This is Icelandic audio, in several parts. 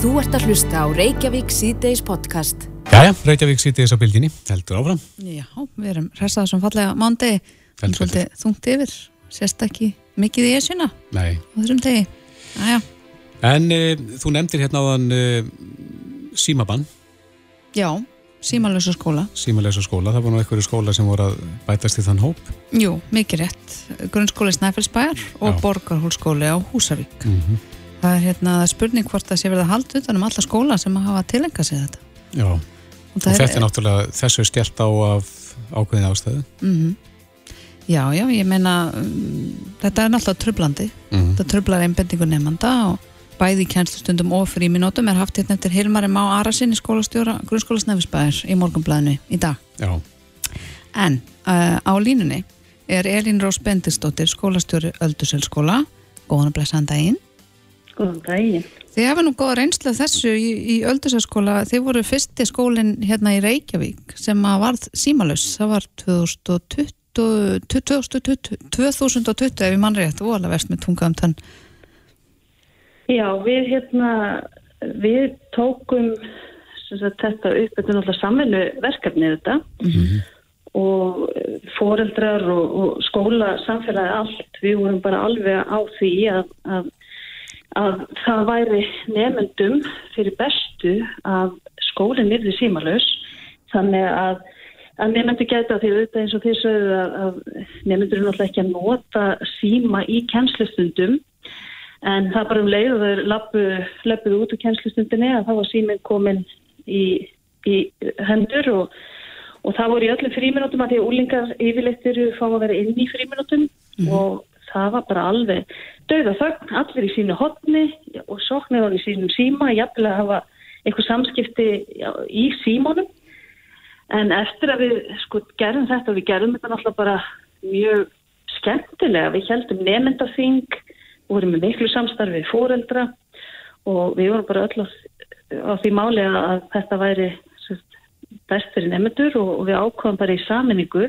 Þú ert að hlusta á Reykjavík C-Days podcast. Jæja, Reykjavík C-Days á bylginni, heldur áfram. Já, við erum hressaða sem fallega mándi, þungt yfir, sérst ekki mikið í esjuna Nei. á þessum tegi. Jæja. En uh, þú nefndir hérna á þann uh, símabann. Já, símalösa skóla. Símalösa skóla, það var nú einhverju skóla sem voru að bætast í þann hóp. Jú, mikið rétt. Grunnskóli Snæfellsbæjar og Já. Borgarhólskóli á Húsavík. Mm Það er hérna spurning hvort það sé verið að halda utan um alla skóla sem að hafa tilengað sig þetta. Já, og, Og þetta er náttúrulega, þessu er stjælt á af ákveðin ástæðu. Mm Já, já, ég meina um, þetta er náttúrulega trublandi Mhm. þetta trublar einbendingu nefnda og bæði í kænslustundum og fríminótum er haft hérna eftir Hilmari Má Arasinni skólastjóra grunnskóla Snæfisbæðir í morgunblæðinu í dag. Já, en uh, á línunni er Elín Rós Bendistóttir skólastjóri Ölduselsskóla góðan að blessa hann daginn Góðan daginn. Þið hafa nú góða reynslu þessu í, í Ölduselsskóla þið voru fyrsti skólinn hérna í Reykjavík sem að varð símalus það var 2020 2020, 2020 ef ég mann rétt, voðalega verst með tunga um tönn. Já, við hérna, við tókum sem sagt, þetta upp, þetta er náttúrulega samvinnu verkefni þetta og foreldrar og, og skóla, samfélagi allt, við vorum bara alveg á því að, að, að það væri nefndum fyrir bestu að skólinn yrði símalös þannig að að nefndu gæta því auðvitað eins og því sögðu að, að nefndur eru náttúrulega ekki að nota síma í kennslustundum. En það bara um leið og þau löpuð út úr kennslustundinni að þá var síminn komin í, í hendur og, og það voru í öllum fríminútum að því að úlingar yfirleitt eru fá að vera inn í fríminútum og það var bara alveg döða þögn, allir í sínu hotni og soknið var í sínum síma, jafnvel að hafa eitthvað samskipti í símónum En eftir að við sko gerðum þetta og við gerðum þetta náttúrulega bara mjög skemmtilega. Við heldum nefndaþing og vorum með miklu samstarfið fóreldra og við vorum bara öll á, því máli að þetta væri best fyrir nefndur og, og við ákvæðum bara í saminningu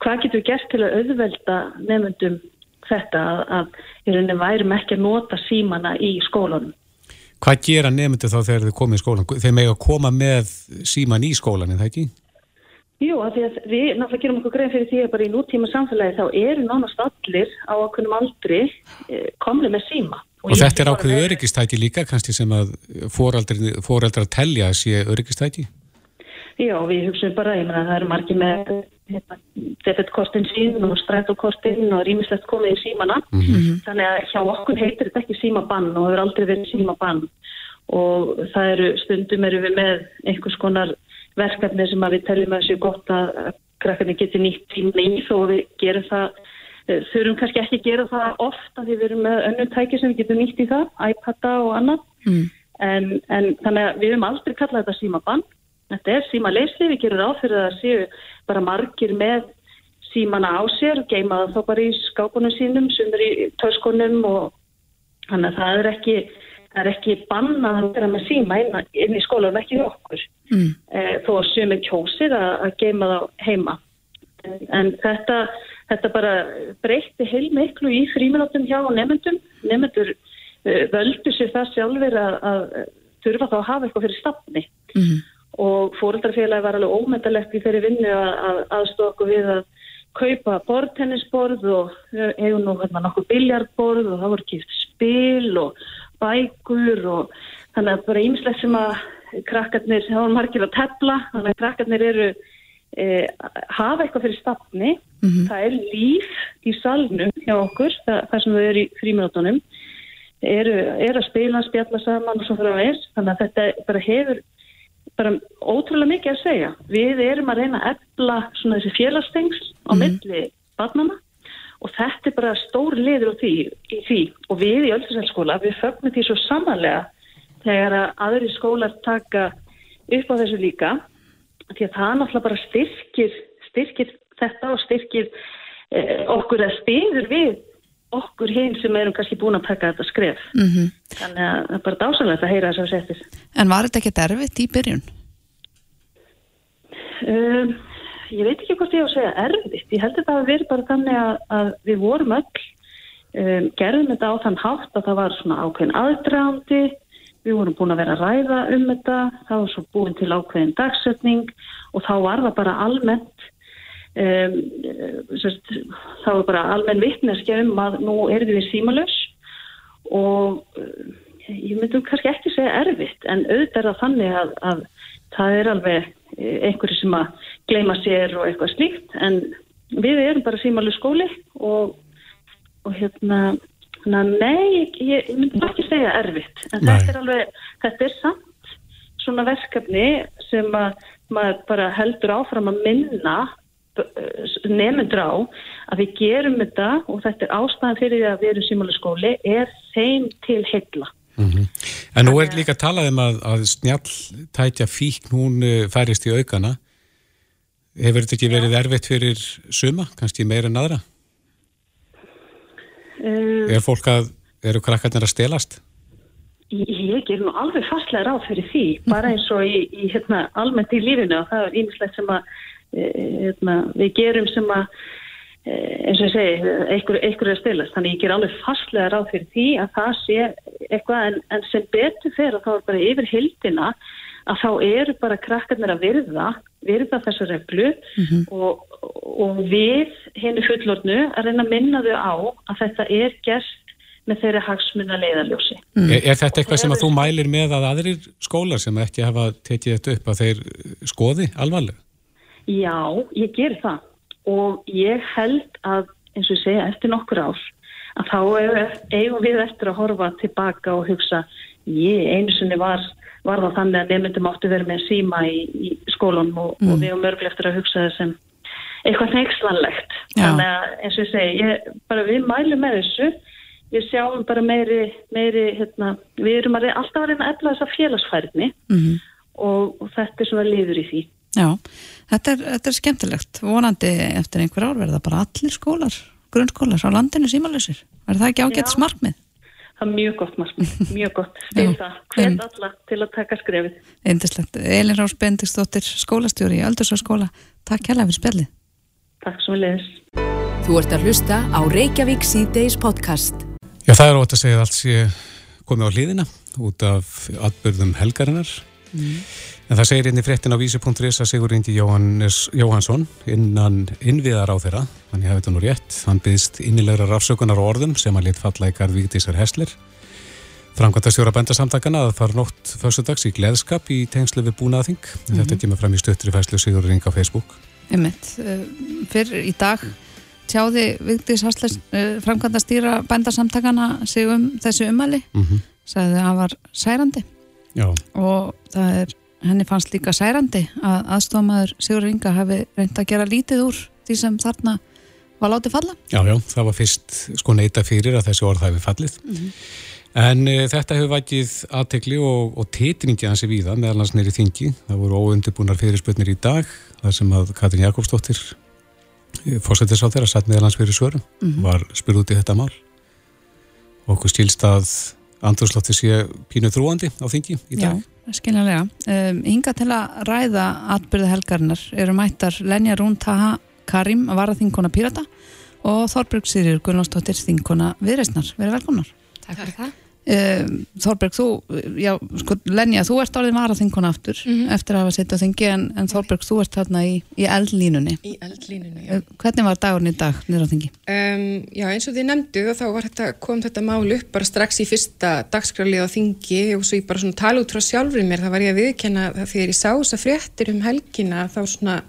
hvað getur við gert til að auðvelda nefndum þetta að, í rauninni værum ekki að nota símana í skólanum. Hvað gera nefndu þá þegar þið komið í skólan? Þeir með að koma með síman í skólan, er það ekki? Jú, af því að við náttúrulega gerum okkur grein fyrir því að bara í nútíma samfélagi þá eru nánast allir á okkunum aldri eh, komli með síma. Og, og þetta er ákveðu öryggistæki líka, kannski sem að fóreldrar telja að sé öryggistæki? Já, við hugsaum bara, ég menna það eru margir með hérna, debitkortin sín og strætókortin og rýmislegt komið í símana. Mm -hmm. Þannig að hjá okkur heitir þetta ekki símabann og hefur aldrei verið símabann og það eru stundum eru við með einhvers konar verkefni sem að við teljum að þessu gott að krakkarnir geti nýtt tíma í þó við gerum það, þurfum kannski ekki að gera það ofta því við erum með önnum tæki sem við getum nýtt í það, iPada og annað. Mm. En, en þannig að við höfum aldrei kallað þetta símabann. Þetta er síma leysli, við gerum það á fyrir að séu bara margir með símana á sér, geima það þá bara í skápunum sínum, sem er í töskunum og þannig að það er ekki, það er ekki bannað að vera með síma inn, inn í skólanum, ekki í okkur. Mm. E, þó að sumir kjósir að, að geima það heima. En, þetta, þetta bara breytti heilmiklu í fríminóttum hjá nefndum. Nefndur e, völdu sér það sjálfur að, að þurfa þá að hafa eitthvað fyrir stafni. Mm og fóreldrafélagi var alveg ómyndalegt í þeirri vinnu að, að aðstofa okkur við að kaupa bortennisborð og hefur nú hérna nokkuð biljardborð og það voru kipt spil og bækur og þannig að bara ímislegt sem að krakkarnir, það voru margir að tefla þannig að krakkarnir eru e, hafa eitthvað fyrir stafni. Mm -hmm. það er líf í salnum hjá okkur, það, það sem þau eru í fríminútonum eru, eru að spila, spjalla saman og svo að veist, þannig að þetta bara hefur bara ótrúlega mikið að segja. Við erum að reyna að efla svona þessi félagstengs á Mhm. milli barnana og þetta er bara stór liður því, í því. og við í Öldurselskóla við fögnum því svo samanlega þegar að aðri skólar taka upp á þessu líka því að það náttúrulega bara styrkir, styrkir þetta og styrkir eh, okkur að styrður við okkur hinn sem erum kannski búin að taka þetta skref. Mm -hmm. Þannig að það er bara dásalegt að heyra þess að setja. En var þetta ekki derfitt í byrjun? Um, ég veit ekki hvort ég á að segja erfitt. Ég held að það hafi verið bara þannig að, að við vorum öll, um, gerðum þetta á þann hátt að það var svona ákveðin aðdraðandi, við vorum búin að vera að ræða um þetta, það var svo búin til ákveðin dagsetning og þá var það bara almennt, um, sérst, þá var bara almenn vittneskja um að nú erum við símalös og uh, ég myndum kannski ekki segja erfitt en auðvitað er það þannig að, að það er alveg eh, einhverju sem að gleima sér og eitthvað slíkt en við erum bara símalös skóli og, og hérna nei, ég, ég myndi ekki segja erfitt, en þetta er alveg, þetta er samt svona verkefni sem að maður bara heldur áfram að minna eh, nefndur á að við gerum þetta og þetta er ástæðan fyrir að við erum símáli skóli, er þeim til heilla. Mm -hmm. En nú er líka talað um að, að snjalltætja fíkn hún eh, færist í aukana. Hefur þetta ekki verið erfitt fyrir suma, kannski meira en aðra? Um, er fólk að, eru krakkarnir að stelast? Ég, ger nú alveg fastlega ráð fyrir því, bara eins og í, í hérna, almennt í lífinu og það er ímislegt sem að við gerum sem að e, eins og ég segi, einhverju einhver er að stelast, þannig ég ger alveg fastlega ráð fyrir því að það sé eitthvað en, en sem betur fyrir að þá er bara yfir hildina að þá eru bara krakkarnir að virða, virða þessu reglu mm -hmm. og, og við henni fullornu að reyna að minna þau á að þetta er gert með þeirri hagsmunna leiðarljósi. Mm. Er, er þetta eitthvað sem að þú mælir með að aðrir skólar sem ekki hafa tekið þetta upp að þeir skoði alvarlega? Já, ég ger það og ég held að eins og ég segja eftir nokkur ár að þá eigum við eftir að horfa tilbaka og hugsa ég einu sinni var var það þannig að nefndum áttu verið með síma í, í skólunum og, mm. og við erum örglega eftir að hugsa þessum eitthvað neikslanlegt. Þannig að eins og ég segi, ég, bara við mælum með þessu, við sjáum bara meiri, meiri hérna, við erum að alltaf að reyna að efla þessa félagsfærni mm. og, og þetta er svona liður í því. Já, þetta er, þetta er skemmtilegt. Vonandi eftir einhver ár verða bara allir skólar, grunnskólar á landinu símalösir. Er það ekki ágætt smarkmið? Það er mjög gott margum, mjög gott fyrir það, hvern alla til að taka skrefið. Eindislegt. Elin Rás Bendistóttir, skólastjóri í Aldursvarskóla. Takk hérlega fyrir spjallið. Takk svo leiðis. Þú ert að hlusta á Reykjavík C-Days podcast. Já, það er ótt að segja að allt sé komið á hlýðina út af atbyrðum helgarinnar. Mm. En það segir inn í fréttin á vísi.is að Sigur Indi Jóhansson innan innviðar á þeirra, hann hefði þetta nú rétt, hann byggðist innilegra rafsökunar og orðum sem hann lit falla í garð Víktísar Hessler. Framkvæmta stjóra bændasamtakana að fara nótt fyrstudags í gleðskap í tengslu við búnaðing. Mm -hmm. Þetta er tíma fram í stöttri fæslu Sigur Ring á Facebook. Ymmiðt, eh, fyrr í dag tjáði Víktís Hessler eh, framkvæmta stýra bændasamtakana sig um þessu umæli, mm -hmm. sagði að það var særandi Já. og það er henni fannst líka særandi að aðstofamæður Sigur Inga hafi reynd að gera lítið úr því sem þarna var látið falla. Já, já, það var fyrst sko neyta fyrir að þessi orð hafi fallið mm -hmm. en e, þetta hefur vætið aðtegli og, og tétringi hansi víða meðal hans neyri þingi. Það voru óundibúnar fyrirspötnir í dag þar sem að Katrin Jakobsdóttir eh, fórsættis á þeirra satt meðal hans fyrir svörum mm -hmm. var spyrð út í þetta mál okkur stílst að andurslótti sé pínu þrúandi á þingi í dag. Já skiljanlega. Um, hinga til að ræða atbyrði helgarinnar eru mættar Lenja Rún Taha Karim að vara þinkona Pirata og Þorberg Sýrir Gunnlósdóttir þinkona Viðreysnar. Verið velkomnar. Takk fyrir það. Um, Þorberg, þú, já, sko, Lenja, þú ert árið vara þinkona aftur mm -hmm. eftir að hafa sitt á þingi en, en Þorberg, þú ert þarna í, í eldlínunni. Í eldlínunni, já. Hvernig var dagurinn í dag niður á þingi? Um, já, eins og þið nefndu þá þetta, kom þetta mál upp bara strax í fyrsta dagskrálið á þingi og svo ég bara svona tala út frá sjálfur mér, það var ég að viðkenna þegar ég sá þess að fréttir um helgina þá svona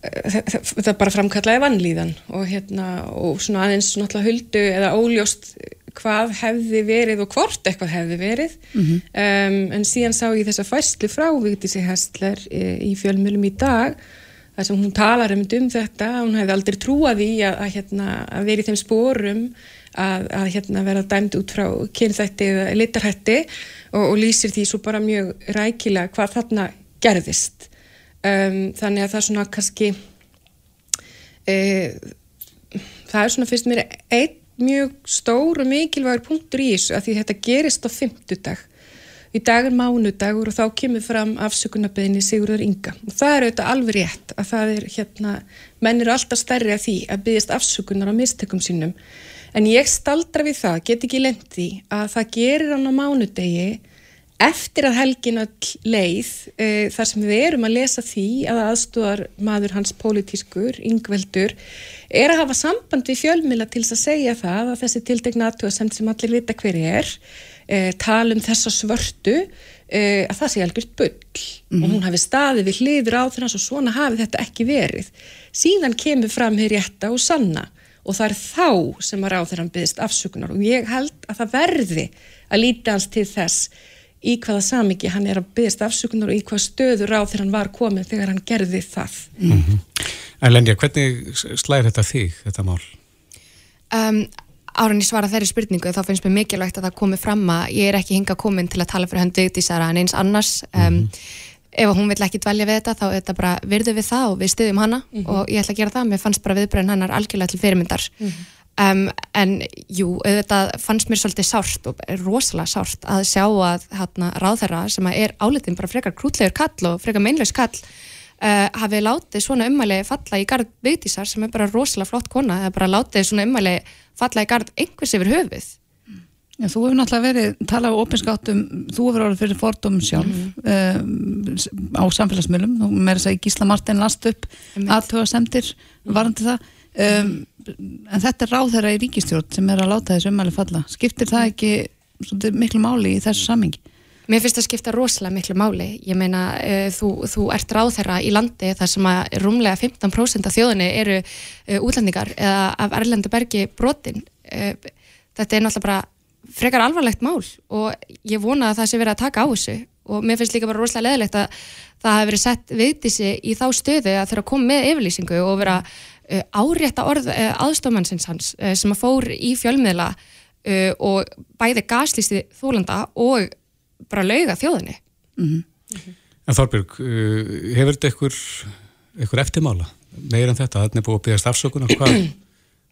það bara framkallaði vannlíðan og hérna og svona aðeins náttúrulega huldu eða óljóst hvað hefði verið og hvort eitthvað hefði verið mm -hmm. um, en síðan sá ég þessa fæslu frá Vigdísi Hestler e, í fjölmjölum í dag þar sem hún talar um, þetta hún hefði aldrei trúað í að, að, hérna, að vera í þeim spórum að, að hérna, vera dæmt út frá kynþætti eða litarhætti og, og lýsir því svo bara mjög rækilega hvað þarna gerðist um, þannig að það er svona kannski e, það er svona fyrst mér einn mjög stór og mikilvægur punktur í þessu að því þetta gerist á fymtudag. Í dag er mánudagur og þá kemur fram afsökunarbeginni Sigurður Inga. Og það er auðvitað alveg rétt að það er hérna, menn eru alltaf stærri að því að byggast afsökunar á mistökum sínum. En ég staldra við það, get ekki lendi að það gerir hann á mánudegi eftir að helgin all leið uh, þar sem við erum að lesa því að aðstúðar maður hans pólitískur, yngveldur, er að hafa samband við fjölmila til þess að segja það að þessi tildegna aðtúðasemt sem allir vita hver er, uh, tala um þessa svörtu, uh, að það sé algjört bull mm -hmm. og hún hafi staðið við hliður á þess og svona hafi þetta ekki verið. Síðan kemur fram hér rétta og sanna og það er þá sem að ráð þeirra byggðist afsökunar og ég held að það verði að líti alls til þess í hvaða samiki hann er að byggast afsökunar og í hvaða stöður á þegar hann var komið þegar hann gerði það. Mm -hmm. En Lenja, hvernig slæðir þetta þig, þetta mál? Um, Árun í svara þeirri spurningu þá finnst mér mikilvægt að það komi fram að ég er ekki hinga komin til að tala fyrir hann dögtísara en eins annars. Um, mm -hmm. Ef hún vill ekki dvelja við þetta þá er þetta bara virðu við það og við stuðum hana mm -hmm. og ég ætla að gera það. Mér fannst bara viðbröðin hannar algjörlega til fyrirmyndar. Um, en jú, þetta fannst mér svolítið sárt og rosalega sárt að sjá að hérna, ráðherra sem er álitin bara frekar krútlegur kall og frekar meinlegs kall uh, hafi látið svona ummæli falla í gard Vigdísar sem er bara rosalega flott kona eða bara látið svona ummæli falla í gard einhvers yfir höfuð. Já, þú hefur náttúrulega verið, talað á opinskátum, þú hefur verið fyrir fordóm sjálf mm -hmm. um, á samfélagsmiðlum, þú með þess að Gísla Martin last upp aðtöða semtir varandi það um, en þetta er ráð þeirra í ríkistjórn sem er að láta þessu umæli falla. Skiptir það ekki miklu máli í þessu samingi? Mér finnst það skipta rosalega miklu máli. Ég meina uh, þú, þú ert ráð þeirra í landi þar sem að rúmlega 15% af þjóðinni eru uh, útlendingar eða af Erlendu bergi brotin. Uh, þetta er náttúrulega bara frekar alvarlegt mál og ég vona að það sé verið að taka á þessu. Og mér finnst líka bara rosalega leðilegt að það hefur verið sett viðtísi í þá stöðu að þeirra koma með yfirlýsingu og vera uh, árétta orð uh, aðstofmannsins hans uh, sem að fór í fjölmiðla og bæði gaslýsti þólanda og bara lauga þjóðinni mm -hmm. Mm -hmm. En Þorbjörg, hefur þetta ykkur, ykkur eftirmála meira en þetta, þetta er búið að byggast afsökunar hvað,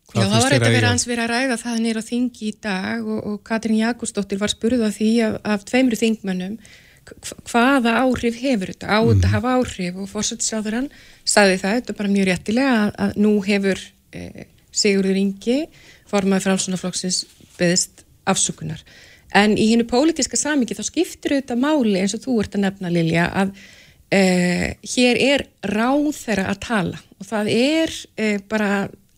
hvað Já, það var eitthvað verið ans verið að ræða það nýra þingi í dag og, og Katrín Jakobsdóttir var spurð á því af, af tveimru þingmönnum hvaða áhrif hefur þetta? Á þetta mm. hafa áhrif? Og fórsættisáðurann saði það, þetta er bara mjög réttilega að, að nú hefur eh, Sigurður Ingi formaði framsunaflokksins beðist afsökunar. En í hennu pólitiska samingi þá skiptir auðvitað máli eins og þú ert að nefna Lilja að eh, hér er ráð þeirra að tala. Og það er eh, bara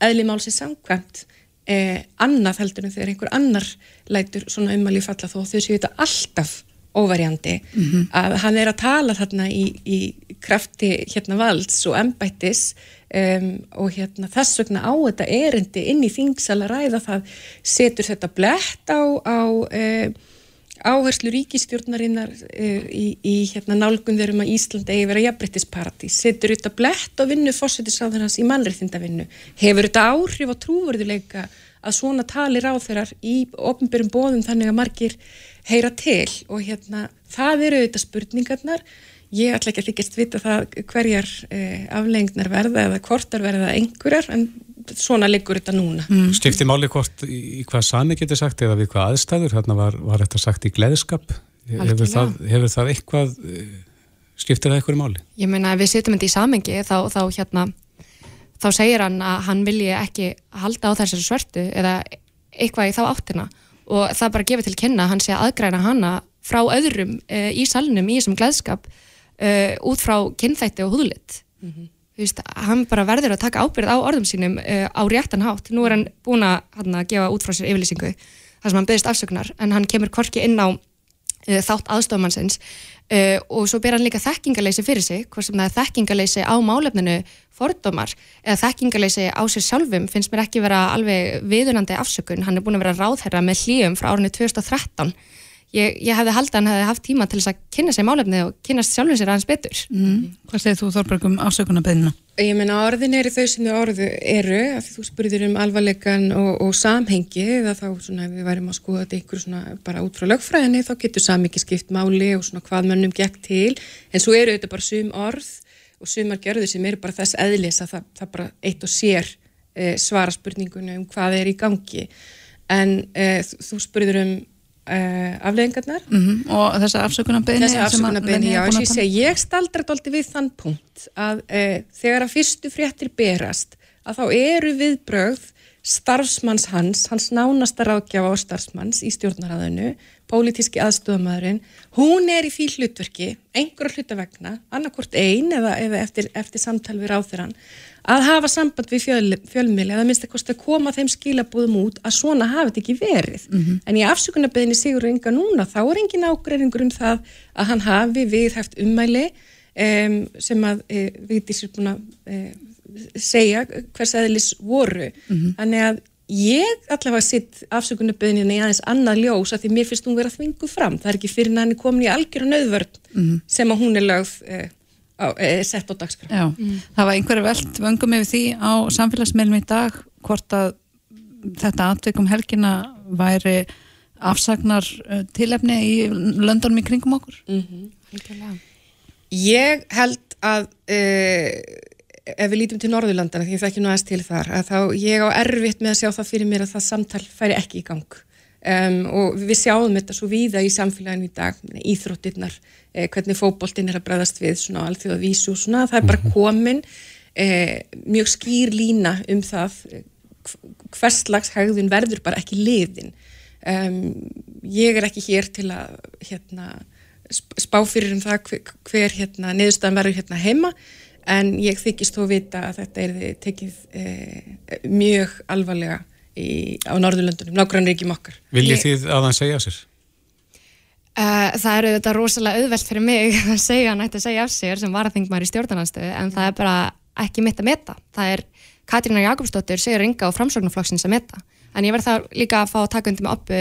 eðli málsins samkvæmt eh, annað heldur en þegar einhver annar lætur svona umæli falla þó þau séu þetta alltaf óvarjandi mm -hmm. að hann er að tala þarna í, í krafti hérna valds og embættis um, og hérna þess vegna á þetta erindi inn í þingsal að ræða það setur þetta blett á, á um, áherslu ríkistjórnarinnar uh, í, í hérna nálgun þeirrum að Íslanda eigi vera jafnbryttisparadís, setur þetta blett á vinnu fósættisáðarnas í mannreithindavinnu hefur þetta áhrif á trúverðuleika að svona talir á þeirrar í ofnbjörnum bóðum þannig að margir heyra til og hérna það eru auðvitað spurningarnar ég ætla ekki að þykist vita það hverjar eh, aflengnar verða eða hvortar verða einhverjar en svona liggur þetta núna. Mm. Stifti máli hvort í hvað sami getur sagt eða við hvað aðstæður, hérna var, var þetta sagt í gleðskap, hefur það, hefur það eitthvað, eh, skiptir það eitthvað máli? Ég meina ef við setjum þetta í samengi þá, þá hérna þá segir hann að hann vilji ekki halda á þessari svörtu eða eitthvað í þá áttina og það bara gefur til kynna hann sé að aðgræna hanna frá öðrum uh, í salnum í þessum gleðskap uh, út frá kynþætti og húðlitt mm -hmm. þú veist, hann bara verður að taka ábyrð á orðum sínum uh, á réttan hátt nú er hann búin að, hann, að gefa út frá sér yfirlýsingu þar sem hann byggist afsökunar en hann kemur korki inn á þátt aðstofmannsins Uh, og svo ber hann líka þekkingaleysi fyrir sig hvort sem það er þekkingaleysi á málefninu fordómar eða þekkingaleysi á sér sjálfum finnst mér ekki vera alveg viðunandi afsökun, hann er búin að vera ráðherra með hlýjum frá árunni 2013 ég, ég hefði haldið að hann hefði haft tíma til þess að kynna sér málefni og kynast sjálfum sér aðeins betur mm. Hvað segir þú Þorberg um afsökunarbeðina? Ég menna orðin eru þau sem þau orðu eru að þú spurðir um alvarleikan og, og samhengi eða þá svona við værim að skoða þetta ykkur svona bara út frá lögfræðinni þá getur samhengi skipt máli og svona hvað mönnum gekk til en svo eru þetta bara sum orð og sumar gerður sem eru bara þess eðlis að það, það bara eitt og sér e, svara spurningunum um hvað er í gangi en e, þú spurður um Uh, afleggingarnar mm -hmm. og þess að afsökunarbeginni þess að afsökunarbeginni, já, ég, sé, ég staldra doldi við þann punkt að uh, þegar að fyrstu fréttir berast að þá eru viðbröð starfsmanns hans, hans nánasta ráðgjafa og starfsmanns í stjórnaræðinu, pólitíski aðstofamæðurinn, hún er í því hlutverki, einhverja hlutavegna, annarkort einn eða, eða eftir, eftir samtal við ráþurann, að hafa samband við fjöl, fjölmili eða minnst að koma þeim skilabúðum út að svona hafi þetta ekki verið. Mm -hmm. En í afsökunarbeginni Sigur Inga núna, þá er engin ágreifingur um það að hann hafi viðhæft ummæli um, sem að e, við þessum búin að e, segja hvers aðlis voru. Mm -hmm. Þannig að ég allavega sitt afsökunarböðinni í aðeins annað ljós að því mér finnst hún verið að þvingu fram. Það er ekki fyrir hann komin í algjör og nöðvörn mm -hmm. sem að hún er lögð eh, á, eh, sett á dagskraf. Já, mm. það var einhverju veld vöngum yfir því á samfélagsmeilum í dag hvort að þetta atveikum helgina væri afsagnar eh, tilefni í löndunum í kringum okkur. Mm -hmm. Ég held að uh, ef við lítum til Norðurlandana, því ég þekki nú aðeins til þar, að þá ég á erfitt með að sjá það fyrir mér að það samtal færi ekki í gang um, og við sjáum þetta svo víða í samfélaginu í dag, íþróttirnar, eh, hvernig fókbóltinn er að bregðast við svona alþjóða vísu og svona, það er bara mhm. komin eh, mjög skýr lína um það hvers slags hægðun verður bara ekki liðin. Um, ég er ekki hér til að hérna, spá fyrir um það hver, hver hérna, niðurstaðan verður hérna heima en ég þykist þó vita að þetta er tekið eh, mjög alvarlega í, á Norðurlöndunum, nákvæmlega ekki mokkar. Viljið ég... þið að hann segja sér? Uh, það eru þetta rosalega auðvelt fyrir mig að segja hann ætti að segja af sér sem var að þingma í stjórnarnanstöðu en það er bara ekki mitt að meta. Það er Katrínar Jakobsdóttir, Sigur Inga og framsóknarflokksins að meta. En ég verð það líka að fá að taka undir mig oppu,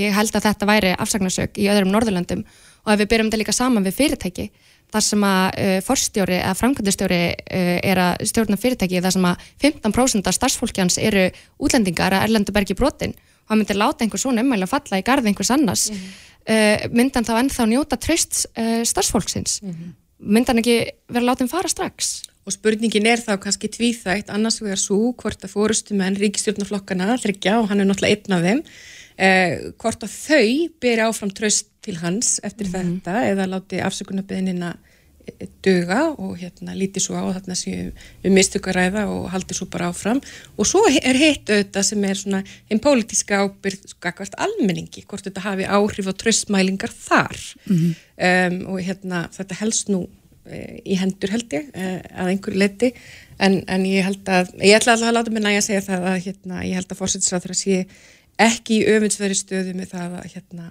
ég held að þetta væri afsagnarsök í öðrum Norðurlöndum og ef við byrjum þetta líka saman við fyrirtæki þar sem að uh, forstjóri eða framkvæmdustjóri uh, er að stjórna fyrirtæki þar sem að 15% af starfsfólkjans eru útlendingar að erlendu bergi brotin. Og hann myndir láta einhver svona umæli að falla í garði einhvers annars. Mm -hmm. uh, myndan þá ennþá njóta tröst starfsfólksins? Mm -hmm. myndan ekki vera látið fara strax? Og spurningin er þá kannski tvíþægt annars vegar svo hvort að fórustumenn ríkistjórnaflokkana þryggja og hann er náttúrulega einn af þeim hvort að þau byrja áfram tröst til hans eftir mm -hmm. þetta eða láti afsökunarbeðinina eh, döga og hérna líti svo á þarna sem við mistukaræða og haldi svo bara áfram og svo er hitt auðvitað sem er svona einn pólitíska ábyrð skakvart almenningi, hvort þetta hafi áhrif á tröstmælingar þar mm -hmm. um, og hérna þetta helst nú e, í hendur held ég e, að einhverju leti en, en ég held að, ég ætla alltaf að láta mig næja að segja það að hérna ég held að fórsettisráður að sé ekki í öfundsveri stöðu með það að hérna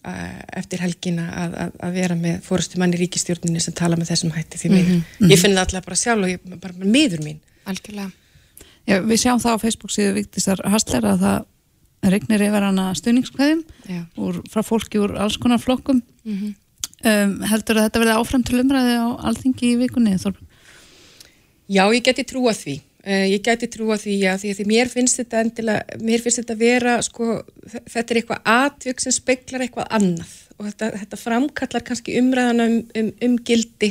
eftir helgina að, að, að vera með fórustu manni ríkistjórnini sem tala með þessum hætti því mér. Mm -hmm. Ég finn það alltaf bara sjálf og ég bara meður mín. Algjörlega. Já, við sjáum það á Facebook síðu Víktisar Hastler að það regnir yfir hana stuðningskvæðum frá fólki úr alls konar flokkum. Mm -hmm. um, heldur að þetta verði áfram til umræði á alþingi í vikunni, Þorfinn? Já, ég geti trúa því. Uh, ég gæti trúa því að því að því mér finnst þetta endilega, mér finnst þetta vera sko, þetta er eitthvað atvökk sem speiklar eitthvað annað. Og þetta, þetta framkallar kannski umræðana um, um, um gildi,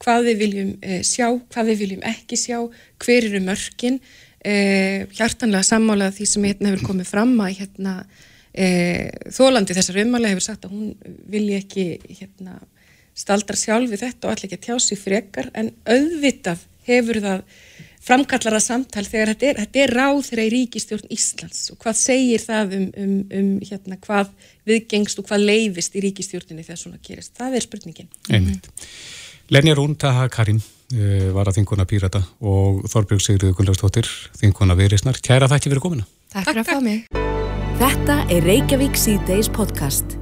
hvað við viljum uh, sjá, hvað við viljum ekki sjá hver eru mörkin. Uh, hjartanlega sammálaða því sem hérna hefur komið fram að hérna þólandi þessar ummála hefur sagt að hún vilji ekki hérna staldra sjálf við þetta og allir ekki að tjá sig frekar. En auðvitað hefur það framkallar að samtal þegar þetta er, þetta er ráð þeirra í ríkistjórn Íslands og hvað segir það um, um, um hérna, hvað viðgengst og hvað leifist í ríkistjórnini þegar svona gerist. Það er spurningin. Einmitt. Lenja Rún Taha Karim uh, var að þinguna Pírata og Þorbjörg Sigriður Gunnlaugstóttir þinguna Virisnar. Kæra þætti fyrir komina. Takk fyrir að fá mig. Þetta er Reykjavík C-Days podcast.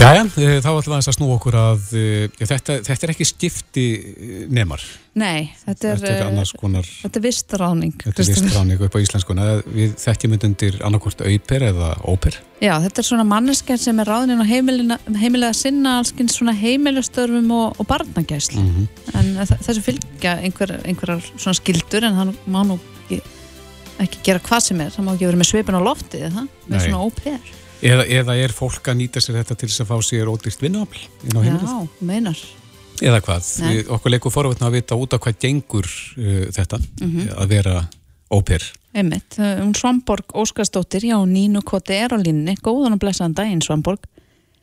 Jæja, eh, þá ætlum við að snú okkur að eh, ja, þetta, þetta er ekki skipti eh, nemar. Nei, þetta er, þetta er konar... Þetta er vistráning. Þetta er vistráning upp á íslenskuna. Við þekkjum undir annarkort auper eða óper. Já, þetta er svona manneskjar sem er ráðin á heimilega sinna allskinn svona heimilastörfum og, og barnagæslu. Mm -hmm. En þessu fylgja einhver, einhverjar svona skildur en það má nú ekki, ekki gera hvað sem er. Það má ekki vera með sveipin á lofti eða það, með Nei. svona óper. Eða, eða er fólk að nýta sér þetta til þess að fá sér ódýrt vinnuafl inn á heimilið? Já, meinar. Eða hvað? Nei. Okkur leikur forvöldna að vita út af hvað gengur uh, þetta mm -hmm. að vera óper. Einmitt. Um Svamborg Óskarsdóttir, já, Nínu Koti er á línni. Góðan og blessaðan daginn, Svamborg.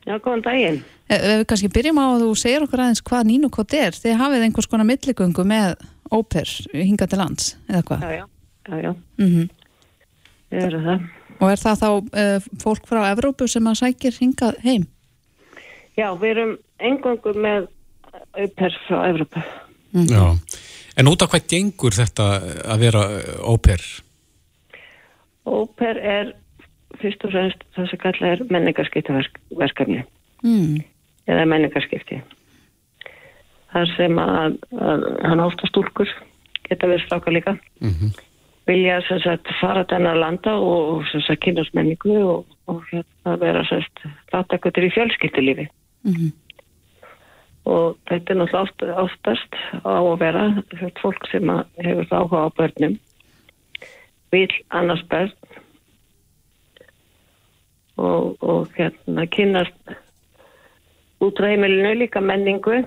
Já, góðan daginn. Ef við kannski byrjum á að þú segir okkur aðeins hvað Nínu Koti er. Þið hafið einhvers konar milligöngu með óper hinga til lands, eða hvað? Já, já. já, já, Mm það. Og er það þá uh, fólk frá Evrópu sem að sækir hingað heim? Já, við erum engangu með auper frá Evrópu. Já. En út af hvað gengur þetta að vera óper? Óper er fyrst og fremst það sem kalla er menningarskiptaverkefni Mm. eða menningarskipti. Þar sem að, að hann ofta stúlkur geta verið stráka líka. Mm Vilja sagt fara þennar landa og sagt kynast menningu og, og hérna vera þáttakutur í fjölskyldulífi. Mhm. Og þetta er náttúrulega oft, oftast á að vera þetta fólk sem að hefur áhuga á börnum vil annars börn og, og hérna kynast út á heimilinu líka menningu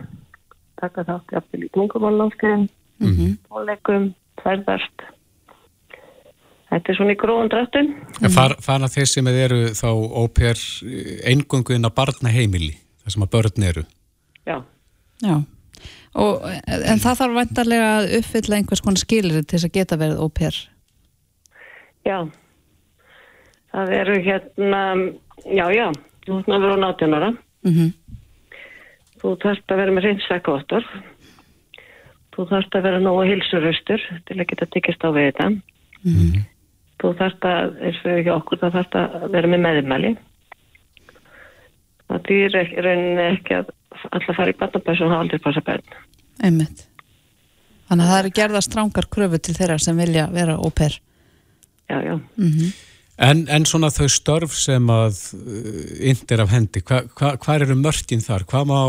taka þátt í tungumálnámskeiðum Mhm. tónleikum, ferðast þetta er svona í En far, fara þeir sem eru þá óper eingöngu inn á barnaheimili, það sem að börn eru? já, Já. Og, en það þarf vantarlega að uppfylla einhvers konar skilir til þess að geta verið óper. já það eru hérna já, já, þú ert að vera á 18 ára Mm -hmm. þú þarfst að vera með reynsækvottur þú þarfst að vera nógu hilsuröstur til að geta tekist á við þetta þú þarfst að eins og ekki okkur, það þarfst að vera með meðmæli það dýr rauninni ekki að alltaf fara í barnabæs og hafa aldrei passa börn Einmitt. Þannig að það eru gerða strángar kröfu til þeirra sem vilja vera óper. já, já, Mm En, en svona þau störf sem að uh, ind er af hendi, hva, hva, hvað eru mörkin þar? Hvað má,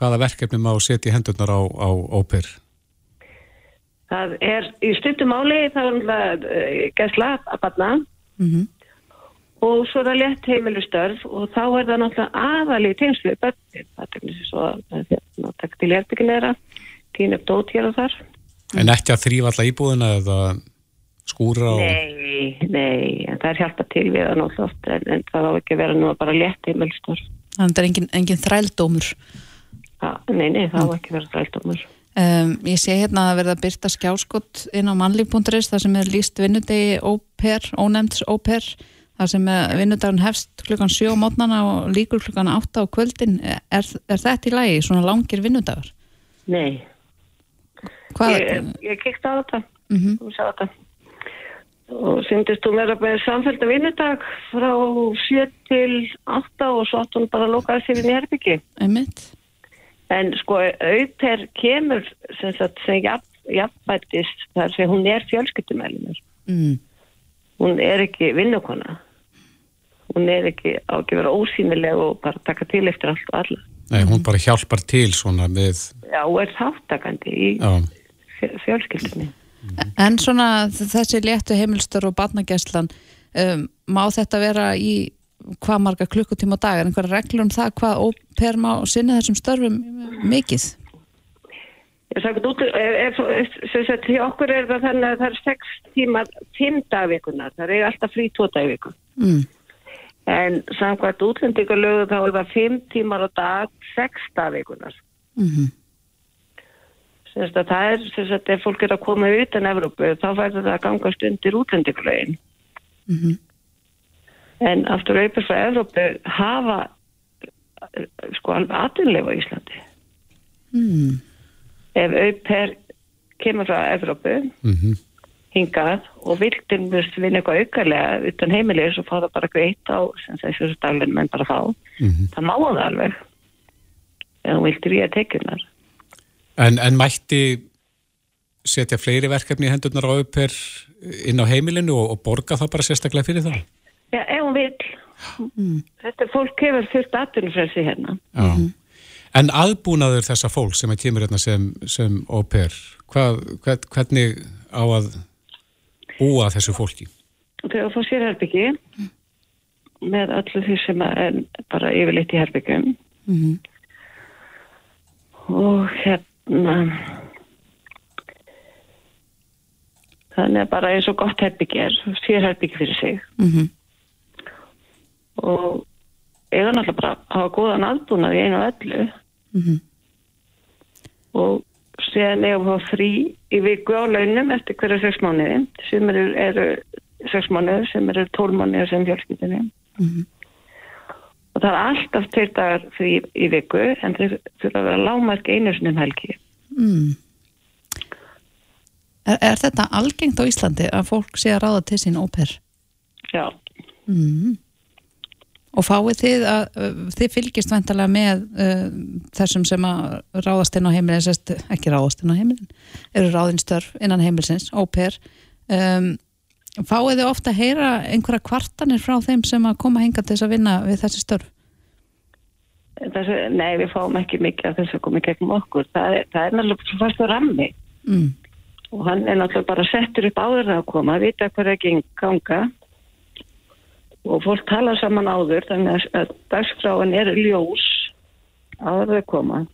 hvaða verkefni má setja í hendurnar á, á óper? Það er í stuttum áli það er náttúrulega gæsla að barna. -hmm. og svo er það létt heimilustörf og þá er það náttúrulega aðali í tengslu við börnin, það er teknisir svo að takk til hérbyggilegra tín upp dót hér og þar. En ekki að þrýfa alla íbúðina eða skúra og... Nei, nei, það er hjálpa til við það náttúrulega oft en, en það á ekki að vera nú bara létt heimilustörf Þannig að það er engin, engin þrældómur. Nei, nei, það á ekki að vera þrældómur Um, ég sé hérna að verða byrta skjáskott inn á mannlíf.is þar sem er líst vinnudegi óper, ónefnds óper þar sem vinnudagin hefst klukkan 7 á mótnana og líkur klukkan 8 á kvöldin er, er þetta í lagi, svona langir vinnudagar? Nei, Hvað? ég, ég kikst á þetta Mhm. þú sá þetta og syndist þú vera með samfélta vinnudag frá 7 til 8 og svo átt hún bara að lokaði sér í herbyggi Einmitt. En sko auper kemur sem, sagt, sem jafn, jafnbættist þar sem hún er fjölskyttumælinur Mm. hún er ekki vinnukona. Hún er ekki á ekki vera ósýnileg og bara taka til eftir allt og alla. Nei, hún bara hjálpar til svona með... já, og er þáttakandi í Já, fjö- fjölskyldunni. En svona þessi léttu heimilstur og barnagæslan um, má þetta vera í hvað marga klukkutíma á dag er einhverja reglur um það hvað óper má sinni þessum störfum mikið? Ég sagði út, sem sagt, því okkur er það þannig að það er 6 tímar, 5 dagvikunar, það er alltaf frí 2 dagviku. Mm. En samkvæmt útlendingarlögu þá er það 5 tímar á dag, 6 dagvikunar. Mm -hmm. Sem sagt að það er, sem sagt, ef fólk er að koma utan Evrópu, þá færður það að gangast undir útlendingarlögin. Mhm. En aftur auðvitað frá Evrópu hafa sko alveg aðunlefa í Íslandi. Mm. Ef auðvitað kemur frá Evrópu, mm hingað og viltum við vinna eitthvað aukarlega utan heimilis og fá það bara greitt á sem þessu staflinn menn bara fá Mhm. það má það alveg ef þú viltir í að tekjunar En, en mætti setja fleiri verkefni í hendurnar á óper inn á heimilinu og, og borga það bara sérstaklega fyrir það? Já, ef hún vil þetta er fólk hefur fullt atvinnufrelsi hérna Já. En aðbúnaður þessa fólk sem að kemur hérna sem, sem óper, hvernig á að búa þessu fólki? þegar þú fór sér herbyggi með öllu því sem er bara yfirleitt í herbyggum Mhm. og hérna þannig að bara eins og gott herbyggi er sér herbyggi fyrir sig Mhm. Og eiga náttúrulega bara að hafa góðan aðbúnað í einu og öllu Mhm. og síðan eigum við að fá frí í viku á launum eftir hverja sex mánuði sem eru, eru sex mánuður sem eru tól mánuður sem fjölskyldinni og það er alltaf tveir dagar frí í viku en þeir þurfa að vera lágmark einu sinni um helgi mm. er, er þetta algengt á Íslandi að fólk sé að ráða til sín óper? já, Mm. Og fáið þið að uh, þið fylgist vantarlega með uh, þessum sem að ráðast inn á heimilin sest, ekki ráðast inn á heimilin eru ráðinstörf innan heimilsins, óper um, fáið þið ofta að heyra einhverja kvartanir frá þeim sem að koma hinga til þess að vinna við þessi störf? Þessu, nei við fáum ekki mikið af þess að koma í gegnum okkur. Það er, það er náttúrulega svo fast á rammi. Mm. og hann er náttúrulega bara settur upp áður að koma, að vita er ekki ganga og fólk tala saman áður þannig að- dagskráin er ljós áður að koma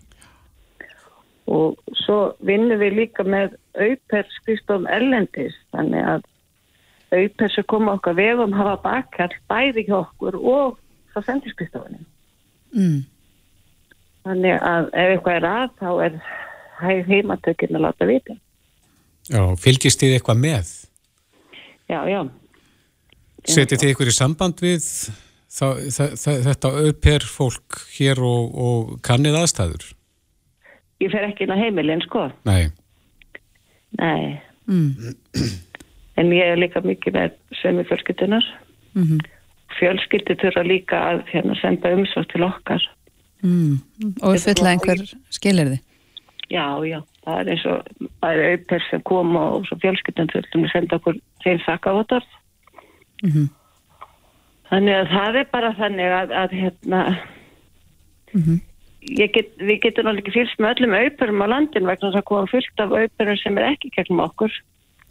og svo vinnum við líka með auper skrifstofum erlendis þannig að auper sem koma okkar vegum hafa bakkall bæði hjá okkur og það sendir skrifstofunni Mm. þannig að ef eitthvað er að þá er hæg heimatökin að láta vita Já, fylgist þið eitthvað með? já, já Setið þið ykkur í samband við það, það, það, þetta auper fólk hér og, og kannið aðstæður? ég fer ekki inn á heimilin sko Nei, nei Mm. En ég er líka mikið með sömu fjölskyldunar. Mm Fjölskyldu þurfa líka að hérna, senda umsvart til okkar. Mm. Og uppfylla einhver skilirði Já, já, það er eins og bæði auper sem kom og svo fjölskyldun þurfum að senda okkur þeim þakkavotar. Mhm. Þannig að það er bara þannig að, að hérna, Mhm. ég get, við getum náttúrulega ekki fylgst með öllum auperum á landin vegna þess að koma fullt af auperum sem er ekki gegnum okkur.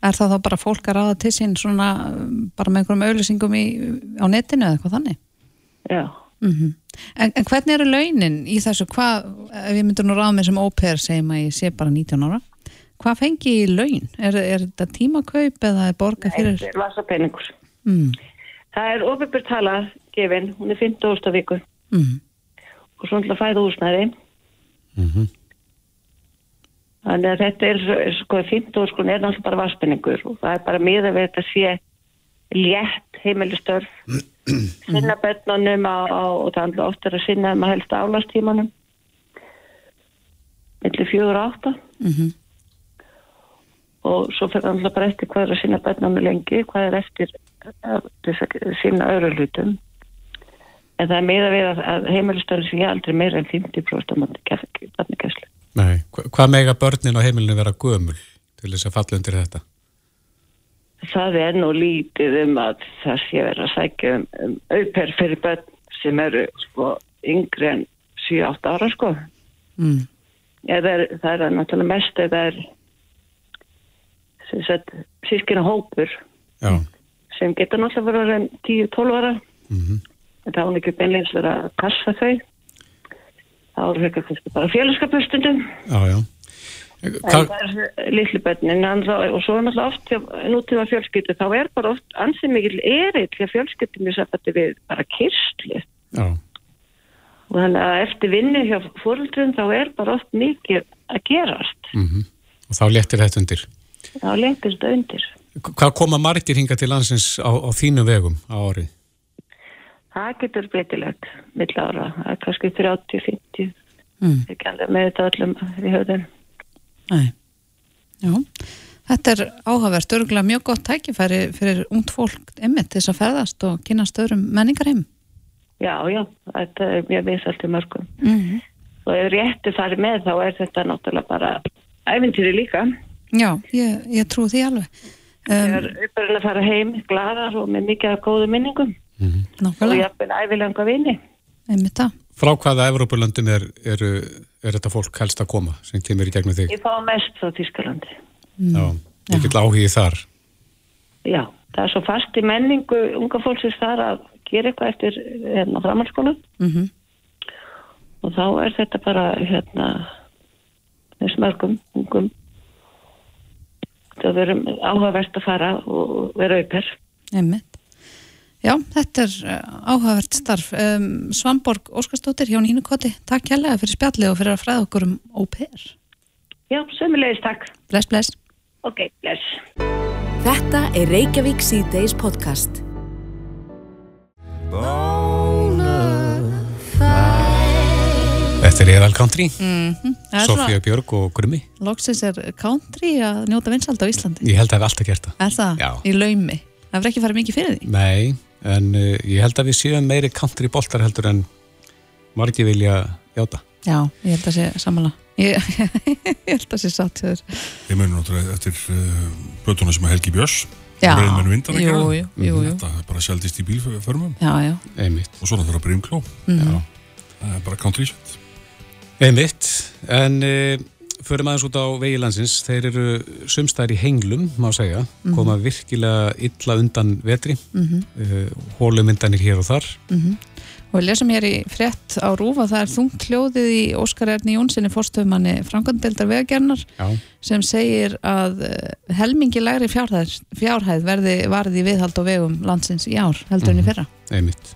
Er það þá bara fólk að ráða til sín svona bara með einhverjum auðlýsingum í, á netinu eða eitthvað þannig? Já. Mm en, en hvernig eru launin í þessu? Hvað, ef ég myndur nú ráða mig sem óper segjum að ég sé bara 19 ára hvað fengi ég í laun? Er, er þetta tímakaup eða er borga fyrir? Þetta er vasapeningur. Mm. Það er ofibur tala gefin, hún er 15. viku Mm. og svo ætla að fæða húsnæði. Mhm. Þannig að þetta er, sko 15 sko er náttúrulega bara vasspenningur og það er bara miða við þetta sé létt heimilistörf sinna börnunum á, á, og það er ofta að sinna um að helst álastímanum millir fjögur og átta Mm og svo fyrir það bara eftir hvað er að sinna börnunum lengi, hvað er eftir sinna öðru hlutum en það er miða við að, að heimilistörf sé aldrei meira en 50% á mandi barnikæslu. nei. Hva- Hvað mega börnin á heimilinu vera gömul til þess að falla undir þetta? Það er nú lítið um að það sé verið að sækja um, um auper fyrir börn sem eru sko yngri en 7-8 ára sko. Mm. Er, það er náttúrulega mest eða er sem sagt sískina hópur Já, sem getur náttúrulega verið en 10-12 ára mhm. en það hún ekki beinleins verið að passa þau. Það voru fyrir kannski bara félagskapustundum það er litlu börnin en þá- og svo er náttúrulega oft hjá nútíma fjölskyldu þá er bara oft ansið mikil erill hjá fjölskyldum í sambandi við bara kyrsli já, og þannig að eftir vinnu hjá fóröldrum þá er bara oft mikið að gerast mhm. Og þá léttir þetta undir. Þá lengist það undir Hvað koma margir hinga til landsins á, á þínu vegum á ári? það getur breytilegt mill ára, það er kannski 30-50 Mm. ekki alveg með þetta öllum í höfðun Nei. Já, þetta er áhugavert, örgulega mjög gott tækifæri fyrir ungt fólk einmitt til þess að ferðast og kynast öðrum menningarheim. já, já, þetta er mjög vinsalt í mörgum Mm. og ef rétti farið með þá er þetta náttúrulega bara æfintýri líka Já, ég, ég trú því alveg. Um, uppurinn að fara heim gladar og með mikið af góðu minningum. Og nákvæmlega, jafnvel ævilanga vini. Einmitt það. Frá hvaða Evrópulöndum er, er, er þetta fólk helst að koma sem kemur í gegnum þig? ég fá mest frá Þískalandi Já, ég get áhugið þar. já, það er svo fast í menningu unga fólksins þar að gera eitthvað eftir hérna framhaldsskóla Mm og þá er þetta bara hérna þess mörgum ungum það verum áhugavert að fara og vera auper Einmitt. Já, þetta er uh, áhugavert starf. Um, Svanborg Óskarsdóttir hjá Nínukoti, takk kærlega fyrir spjallið og fyrir að fræða okkur um au pair. Já, sömulegis takk. Bless, bless. Ok, bless. Þetta er Reykjavík C-Days podcast. Þetta er Eðal Country, Það er Sofía Björg og Grummi. loksins er country að njóta vinsald á Íslandi. Ég held að það hef alltaf gert það. Er það? Já. Í laumi. Það verður ekki farið mikið fyrir því. Nei, en uh, ég held að við séum meiri country boltar heldur en margi vilja játa. Já, ég held að sé samanlega. Ég, ég held að sé satt hjá þér. Ég muni náttúrulega eftir uh, blötuna sem að Helgi Björns Já, vindan að jú, gera. jú, jú, jú. Þetta er bara sjaldist í bílförmum Já, já. Einmitt. og svo náttúrulega Brimkló Mhm. Það er bara country shit Einmitt, en uh, förum aðeins út á vegilandsins. Þeir eru sumstæðir í henglum, má segja, koma virkilega illa undan vetri, mm Mhm. hólumyndanir hér og þar. Og við lesum hér í frétt á Rúfa, það er þungt hljóðið í Óskar Erni Jónssoni fórstöfumanni Frankandeldar vegagernar sem segir að eh, helmingi lægri fjárhæð, fjárhæð verði varði viðhald á vegum landsins í ár, heldur Mhm. enn í fyrra. einmitt.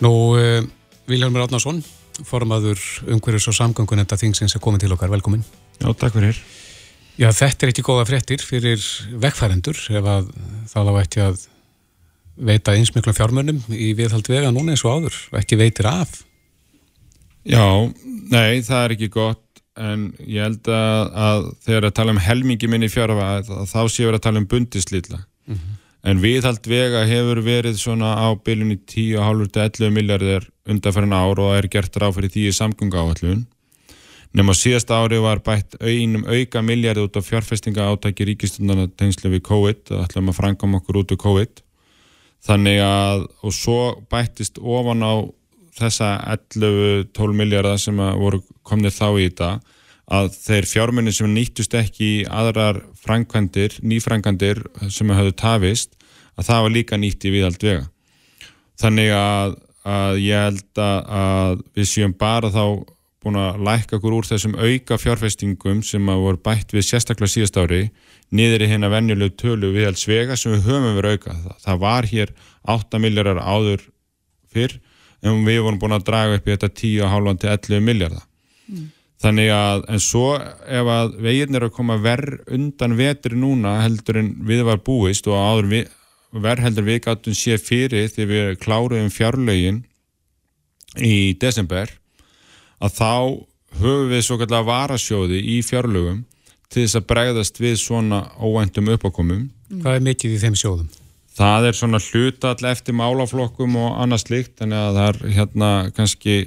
Nú, uh, Vilhelmur Átnarsson, formaður umhverjus og samgöngunenda þingsins er komin til okkar, velkomin. Já, takk fyrir. Já, þetta er ekki góða fréttir fyrir vegfærendur ef að það á ekki að veita einsmikla fjármönnum í viðhald vega núna eins og áður, ekki veitir af. Já, nei, það er ekki gott en ég held að, að þegar að tala um helmingi minni fjárhæð þá sé ég verið að tala um bundislítla en viðhald vega hefur verið svona á bylunni 10,5-11 miljardir undanferðin ár og er gert ráð fyrir því í samgöngu áallun nema síðasta ári var bætt einum auka miljardi út af fjárfestinga átæki ríkistundana tengslu við COVID og ætlum að frangam okkur út úr COVID. Þannig að og svo bættist ofan á þessa 11-12 miljardar sem voru komnir þá í þetta að þeir fjármunni sem nýttust ekki í aðrar framkvæmdir, nýframkvæmdir sem hafðu tafist, að það var líka nýtt í viðhald vega. Þannig að, að ég held að, að við séum bara þá búin að lækka okkur úr þessum auka fjárfestingum sem að voru bætt við sérstaklega síðast ári niður í hérna venjulegu tölu viðhalds vega sem við höfum verið auka. Það, það var hér 8 miljardar áður fyrr en við vorum búin að draga upp í þetta 10,5 til 11 miljardar. Þannig að, en svo ef að veginn er að koma verð undan vetri núna heldur en við var búist og áður við, verð heldur við gáttum sé fyrir þegar við kláruðum fjárlögin í desember að þá höfum við svo kallar varasjóði í fjárlögum til þess að bregðast við svona óvæntum uppákomum Hvað er mikið í þeim sjóðum? Það er svona hlutall eftir málaflokkum og annað þannig að það er hérna kannski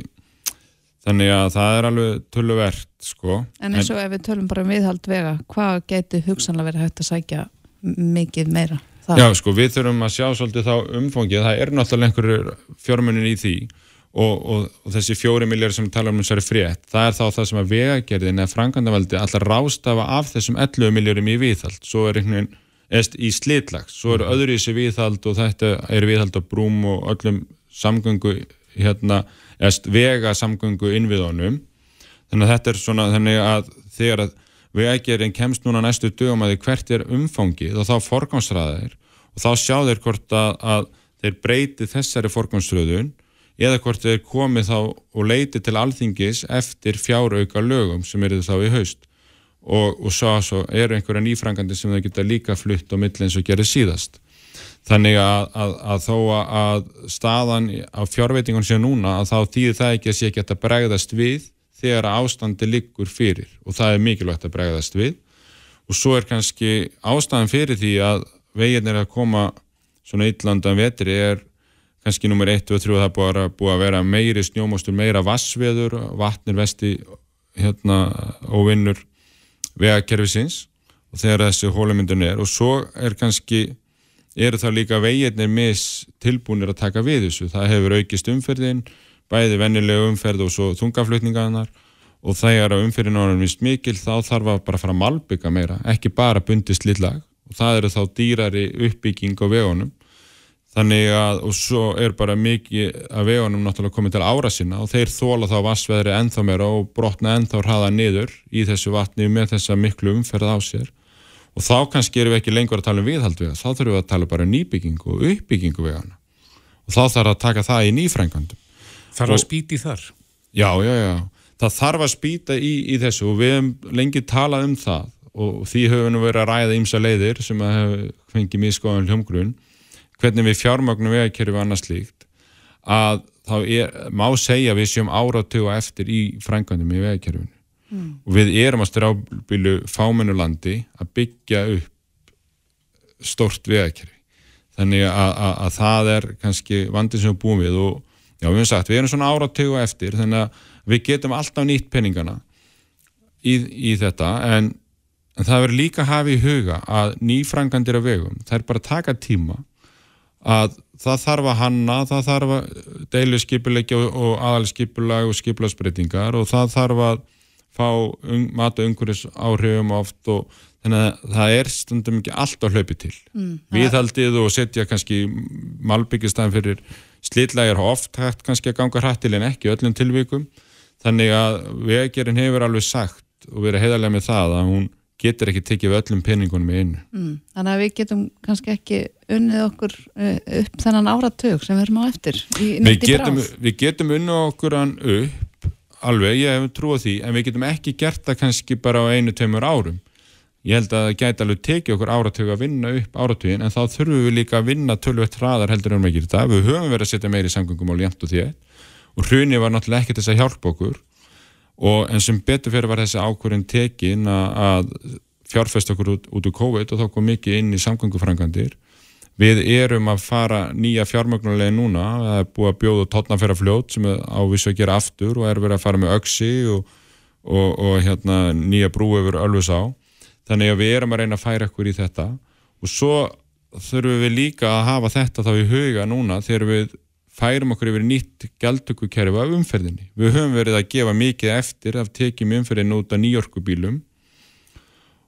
þannig að það er alveg töluvert sko. En eins og ef við tölum bara um viðhald vega, hvað geti hugsanlega verið hægt að sækja mikið meira? Það? Já, sko, við þurfum að sjá svolítið þá umfangið, það er náttúrulega einhverjur fjármunin í því og, og, og þessi fjóri miljar sem tala um þessari frétt, það er þá það sem að vegagerðin eða frangandavaldi allar rástafa af þessum 11 miljurum í viðhald, svo er einhvern veginn eðst í slitlags, svo eru öðru í þessi viðhald og þetta er viðhald á brúm og öllum samgöngu hérna, eðst vega samgöngu innviðunum þannig að þetta er svona þannig að þegar að vegagerðin kemst núna næstu dögum að því hvert er umfangið og þá forgámsraðir og þá sjá þeir hvort að, að þeir breyti þessari forgámsröðun eða hvort þeir komi þá og leiti til alþingis eftir fjárauka lögum sem eru þá í haust. Og, og svo, svo eru einhverja nýfrangandi sem þau geta líka flutt á milli eins og gerir síðast þannig að, að, að þó að, að staðan á fjárveitingun sé núna að þá þýðir það ekki að sé ekki að bregðast við þegar ástandi liggur fyrir. Og það er mikilvægt að bregðast við. Og svo er kannski ástæðan fyrir því að veginn er að koma svona yllandan vetri er kannski nummer 1 og 3 það búið að, búið að vera meiri snjómostur, meira vassveður, vatnir vesti hérna og vinnur vegakerfisins og þegar þessi hólumyndun er. Og svo er kannski eru það líka veginnir mis tilbúinir að taka við þessu. Það hefur aukist umferðin, bæði vennilega umferð og svo þungaflutningaðnar og þegar umferðin ánum vist mikil þá þarf að bara fara að malbygga meira, ekki bara bundist lillag og það eru þá dýrari uppbygging á vegunum. Þannig að, og svo er bara mikið að vegunum náttúrulega komið til ára sinna og þeir þóla þá vassveðri ennþá meira og brotna ennþá hraða niður í þessu vatni með þessa miklu umferð á sér og þá kannski erum við ekki lengur að tala um viðhald vega, þá þurfum við að tala bara um nýbyggingu og uppbyggingu vegana og þá þarf að taka það í nýfrængandum Þarf að spýti þar? Já, já, já, það þarf að spýta í, í þessu og við hefum lengi talað um það. Og því höfum við verið að ræða ímsa leiðir sem að hefur fengið miskoðan hljómgrunn. Hvernig við fjármagnum vegakerfi og annað slíkt. Að þá er, má segja við séum áratögu eftir í frængandum í vegakerfinu mm. og við erum að strábílu fámennulandi að byggja upp stort vegakerfi þannig að, að, að það er kannski vandin sem við búum við og já, við hefum sagt, við erum svona áratögu eftir þannig að við getum alltaf nýtt peningana í, í þetta en en það verður líka að hafa í huga að nýfrangandir af vegum, það er bara að taka tíma að það þarf að hanna, það þarf að deilu skipulegja og aðalskipulag og skipulagsbreytingar og það þarf að fá um, mata umhverjus áhrifum oft og þannig að það er stundum ekki allt á hlaupi til. Mm, viðhaldið og setja kannski malbyggistæðin fyrir slitlægir oft hægt kannski að ganga hrættil en ekki öllum tilvíkum þannig að vegerinn hefur alveg sagt og verið heiðarlega með það að hún getur ekki tekið öllum peningunum í einu. Mm, þannig að við getum kannski ekki unnið okkur uh, upp þennan áratug sem við erum á eftir við getum, við getum unnið okkur upp alveg, ég hef trúið því en við getum ekki gert það kannski bara á einu, tveimur árum. Ég held að það gæti alveg tekið okkur áratug að vinna upp áratugin en þá þurfum við líka að vinna tölvett hraðar heldur en við getum það. Við höfum verið að setja meiri samgöngum á ljönt og því og hrunni var náttúrulega ekki þess að hjálpa okkur og en sem betur fyrir var þessi ákvörðin tekin að fjárfest okkur út, út úr COVID og þá kom mikið inn í samgöngufrangandir við erum að fara nýja fjármögnulega núna, það er búið að bjóða tótnafæra fljót sem ávísu að gera aftur og er verið að fara með öksi og, og, og hérna, nýja brú yfir Ölfus á, þannig að við erum að reyna að færa okkur í þetta. Og svo þurfum við líka að hafa þetta þá í huga núna þegar við færum okkur yfir nýtt gæltökukerfi af umferðinni. Við höfum verið að gefa mikið eftir af tekjum umferðin út af nýjorkubílum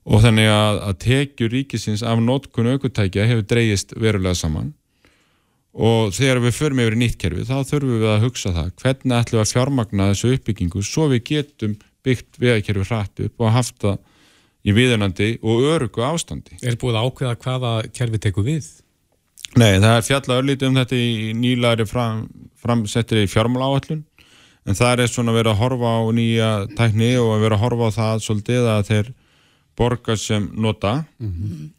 og þannig að, að tekjur ríkisins af nótkunnu aukutækja hefur dreyjist verulega saman og þegar við förum yfir nýtt kerfi þá þurfum við að hugsa það hvernig ætlum við að fjármagna þessu uppbyggingu svo við getum byggt vegakerfi hrætt upp og haft það í viðunandi og örugu ástandi. Er búið ákveða hvaða kerfi teku við? Nei, það er fjalla örlítið um þetta í nýlaðri fram, framsettir í fjármála áallun en það er svona verið að horfa á nýja tækni og að vera að horfa á það svolítið að þeir borga sem nota mm -hmm.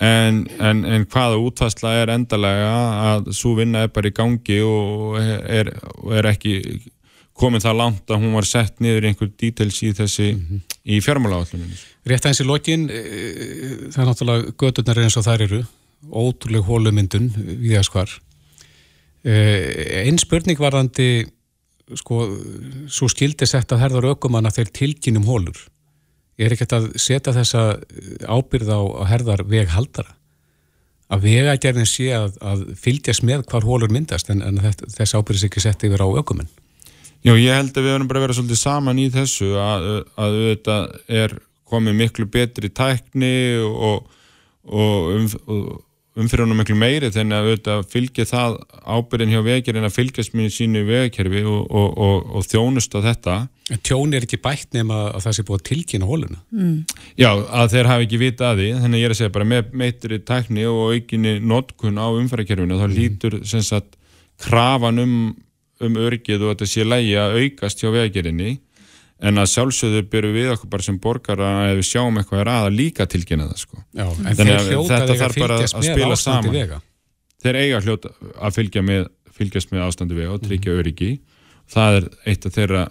en, en, en hvaða útfærsla er endalega að svo vinna er bara í gangi og er, er ekki komið það langt að hún var sett niður einhver dítils í þessi mm -hmm. í fjármála áalluninu. Rétt aðeins í lokin e, það er náttúrulega gödurnar eins og þær eru ótrúleg hólumyndun við að skvar eh, einn spurning varðandi sko, svo skildi sett að herðar aukumann að þeir tilkynum hólur er ekkert að setja þessa ábyrð á, á herðar veghaldara? Að vegagerðin sé að, að fylgjast með hvar hólur myndast en, en þess ábyrðis ekki sett yfir á aukumann Já, ég held að við verðum bara vera svolítið saman í þessu að, að þetta er komið miklu betri tækni og, og, um, og umfyrir miklu meiri þannig að auðvitað fylgja það ábyrðin hjá vegjarinn að fylgjast með sínu vegkerfi og, og, og, og þjónust á þetta. En tjón er ekki bætt nema að það sé búið að tilkynna hóluna? Mm. Já, að þeir hafi ekki vita að því, þannig að ég er að segja bara með meitri tækni og aukinni notkun á umfyrirkerfinu, þá mm. lítur sem sagt krafan um, um örgið og að þetta sé lægi að aukast hjá vegjarinni en að sjálfsögðu byrju við okkur bara sem borgar að við sjáum eitthvað er að líka tilkynna það sko. Já, en þeir hljóta þegar fylgjast með ástandi vega. Þeir eiga hljóta að fylgja með fylgjast með ástandi vega og tryggja mm. öryggi. Það er eitt af þeirra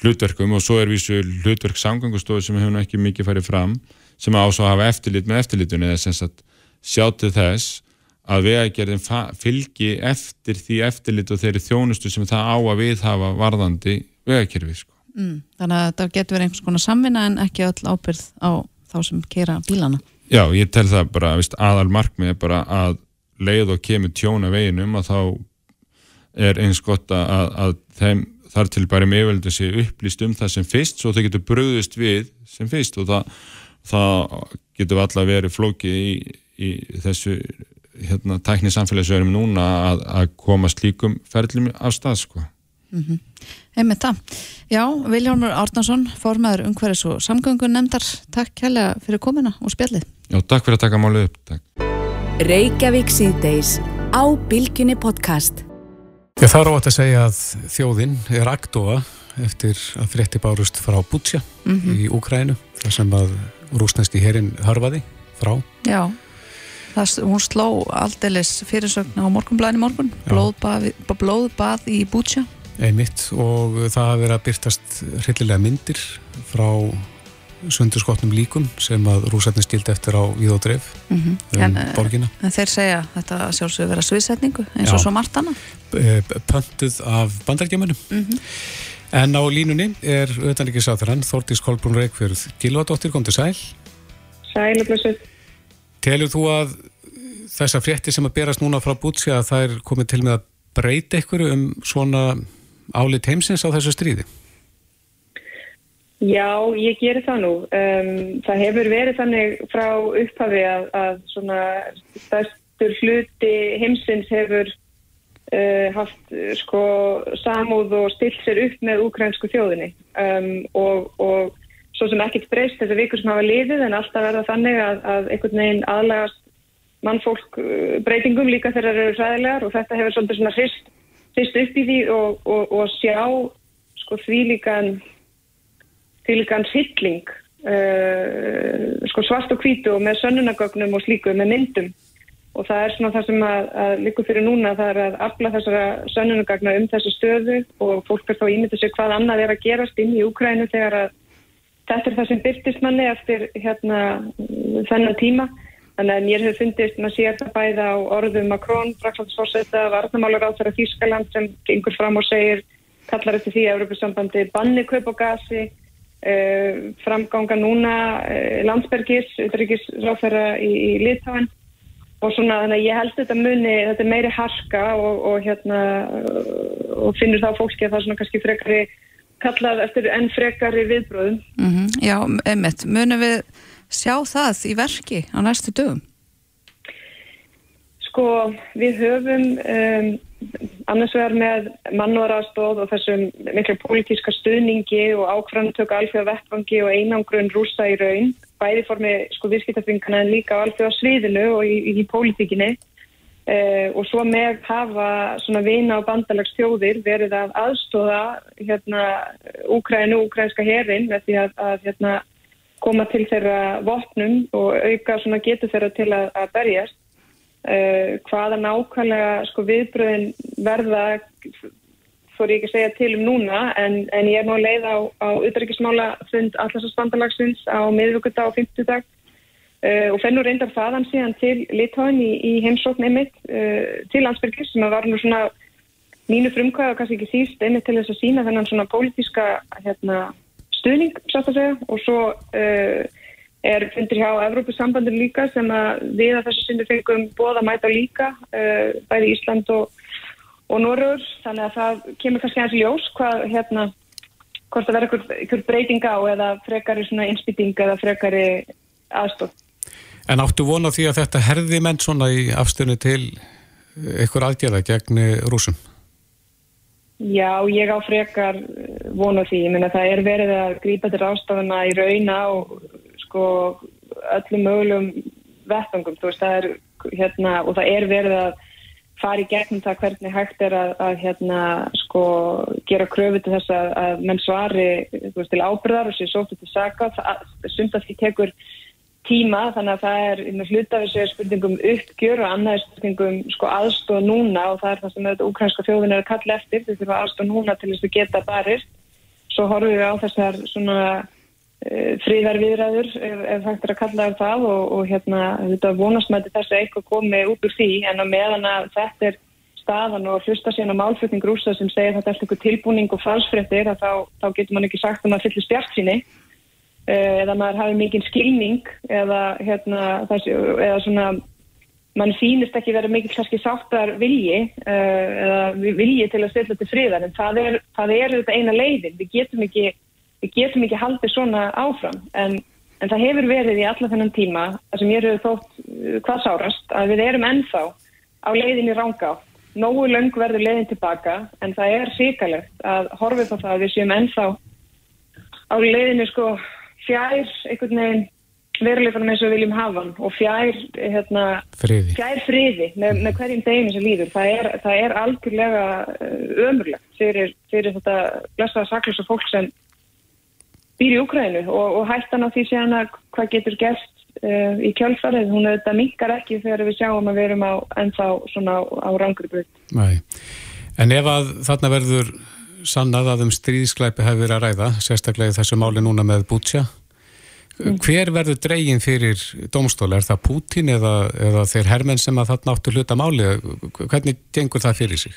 hlutverkum og svo er vísu hlutverk samgangustofu sem hefur ekki mikið farið fram sem ás að hafa eftirlit með eftirlitunni eða sem sagt sjáttu þess að vegagerðin fylgi eftir því eftirlit og þeirri þjónustu sem það á að viðhafa varðandi vegakerfi sko Mm, þannig að þetta getur verið einhvers konar samvinna en ekki öll ábyrð á þá sem kera bílana. Já, ég tel það bara vist, aðal markmið er bara að leið og kemur tjóna veginum að þá er eins gott að, að þeim þar til bara meðveldu sé upplýst um það sem fyrst svo þau getur bröðust við sem fyrst og það, það getur alltaf verið flókið í, í þessu hérna, tækni samfélagsverðum núna að, að koma slíkum ferðlum af stað sko. Mm -hmm. Einmitt það. Já, Viljálmur Árnarsson, formæður umhverfis og samgöngun nefndar. Takk kærlega fyrir komina og spjallið. Já, takk fyrir að taka málið upp. Takk. Reykjavík síðdeis á Bilginni podcast. Ég þarf á að segja að þjóðin er aktofa eftir að frétti bárust frá Bútsja Mhm. í Úkrænu þar sem að rúsnesti herin hörfaði frá Já, það, hún sló aldeilis fyrirsögn á morgunblæðin í morgun, blóðbað, blóðbað í Bútsja. Einmitt og það hafi verið að byrtast hryllilega myndir frá sundurskotnum líkum sem að rúsarnir stildi eftir á dreif Mm um en, eh, borgina en þeir segja þetta sjálfsögur vera sviðsetningu eins og Já. svo margt annað. eh, pöntuð af bandargemunum Mhm. en á línunni er auðvitaðningisáþarann Þórtís Kolbrún Reykjörð Gilvadóttir, kom til sæl Sælublessuð. Telur þú að þessar fréttir sem að berast núna frá Bútsja að það er komið til með að breyta ykkur um svona álit heimsins á þessu stríði? Já, ég geri það nú. Um, það hefur verið þannig frá upphafi að, að svona stærstur hluti heimsins hefur uh, haft sko samúð og stilt sér upp með úkrænsku þjóðinni um, og, og svo sem ekkert breyst þessar vikur sem hafa liðið en alltaf verða þannig að, að einhvern veginn aðlagast mannfólk uh, breytingum líka þegar þeir eru ræðilegar og þetta hefur svolítið svona hrist, hrist upp í því og, og, og sjá sko því líkan til líkan hrylling uh, sko svart og hvítu og með sönnunagögnum og slíku með myndum. Og það er svona það sem að, að líkur fyrir núna það er að afla þessara sönnunagagna um þessu stöðu og fólk er þá ímyndið sér hvað annað er að gerast inn í Úkrænu þegar að þetta er það sem byrtist manni eftir hérna þennan tíma þannig að mér hefur fundist, maður sér það bæða á orðum Macron, Fraklandsforsetta varnamálur á þeirra Þýskaland sem gengur fram og segir, kallar eftir því að Európa-sambandi banni kaup og gasi uh, framganga núna uh, landsbergis, utryggisráfæra í, í Litáin og svona þannig að ég held þetta muni, þetta er meiri harka og, og hérna og finnur þá fólki að það svona kannski frekari kallað eftir enn frekari viðbröðum. Mm Já, einmitt, munum við sjá það í verki á næstu dögum? Sko, við höfum um, annars vegar með mannúðarastóð og þessum miklu pólitíska stuðningi og ákvæmtöku alþjóða vettvangi og einangrun rúsa í raun, bæði formi sko viðskiptafringana en líka alþjóða sviðinu og í, í, pólitíkinni uh, og svo með hafa svona vina og bandalagsþjóðir verið að aðstóða hérna Úkrænu, úkrænska herin með því að, að hérna koma til þeirra vopnum og auka getur þeirra til að, að berjast. Uh, hvaða nákvæmlega sko, viðbröðin verða fór ég ekki að segja til um núna en, en ég er nú að leiða á, á utryggismála fund allarsasbandalagsins á miðvögguta á 50 dag uh, og fennur reyndar þaðan síðan til Litáin í, í heimsókn einmitt uh, til Landsbergis sem var nú svona mínu frumkvæða og kannski ekki síst einmitt til þess að sína þennan svona pólitíska hérna, stuðning sátt að segja og svo er fundur hjá Evrópusambandur líka sem að við að þessu sinni fengum bóða mæta líka, uh, bæði Ísland og, og Norrur, þannig að það kemur kannski aðeins ljós hvað hérna, hvort það verður einhver breyting á eða frekari svona innspýting eða frekari aðstof. En áttu vona því að þetta herði menn svona í afstöðinu til einhver aðgerða gegn rúsum? Já, ég á frekar vona því, ég meina það er verið að grípa til rástafana í rauna og sko öllum mögulegum vettangum, þú veist, það er hérna, og það er verið að fara í gegnum það hvernig hægt er að, að hérna, sko, gera kröfu til þess að, að menn svari, þú veist, til ábyrðar og sér sóttu til saka, sumt að því tekur tíma, þannig að það er með hluta við sér spurningum uppgjör og annað er spurningum sko aðstóð núna og það er það sem þetta ukrainska þjóðin er að kalla eftir, þau þurfa aðstóð núna til þess að geta barist, svo horfum við á þessar svona fríðar viðræður ef, ef hægt er að kalla það og, og hérna þetta vonast með þess að eitthvað komi út úr því en á meðan að þetta er staðan og hlusta síðan á málflutning rúsa sem segir þetta er eitthvað tilbúning og falsfrettir þá, þá getur mann ekki sagt að maður fyllir spjart síni eða maður hafi mikinn skilning eða hérna eða svona mann sýnist ekki verið mikil kannski sáttar vilji eða vilji til að stilla til fríðar en það er, það er þetta eina leiðin. Við getum ekki við getum ekki haldið svona áfram. En, en það hefur verið í alla þennan tíma það sem ég eru þótt hvað sárast að við erum ennþá á leiðin í ranga nógu löng verður leiðin tilbaka en það er síkalegt að horfið á það að við séum ennþá á leiðinu sko fjær einhvern veginn veruleikunum eins og við viljum hafa hann og fjær, hérna, Friði. fjær friði með, með hverjum deginu sem líður. Það er, það er algjörlega uh, ömurlegt fyrir, fyrir þetta blessaða saklösa fólk sem býr í Úkrænu og, og hættan á því séðan að hvað getur gert uh, í kjölfarið. Hún auðvitað minkar ekki þegar við sjáum að við erum á ennþá svona á, á rangri brut. Nei. En ef að þarna verður sannað að um stríðsklæpi hefur verið að ræða, sérstaklega þessu máli núna með Bútsja, hver verður dregin fyrir dómstóla? Er það Pútín eða, eða þeir hermenn sem að þarna áttu hluta máli? Hvernig gengur það fyrir sig?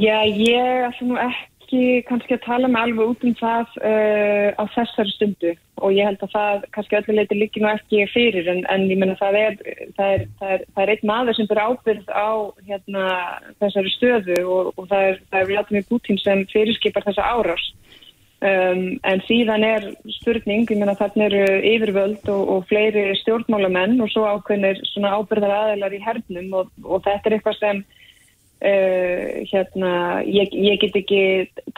Já, ég ætla nú ekki kannski að tala með alveg út um það uh, á þessari stundu og ég held að það kannski öllu leiti líki nú ekki fyrir en, en ég menna það er það er, það er, það er einn maður sem ber ábyrð á hérna, þessari stöðu og, og það er, er Vladimir Putin sem fyrirskipar þessa árás um, en síðan er spurning, ég menna þarna eru yfirvöld og, og fleiri stjórnmálamenn og svo ákveðnir svona ábyrðar aðeinar í hernum og, og þetta er eitthvað sem Uh, hérna, ég, ég get ekki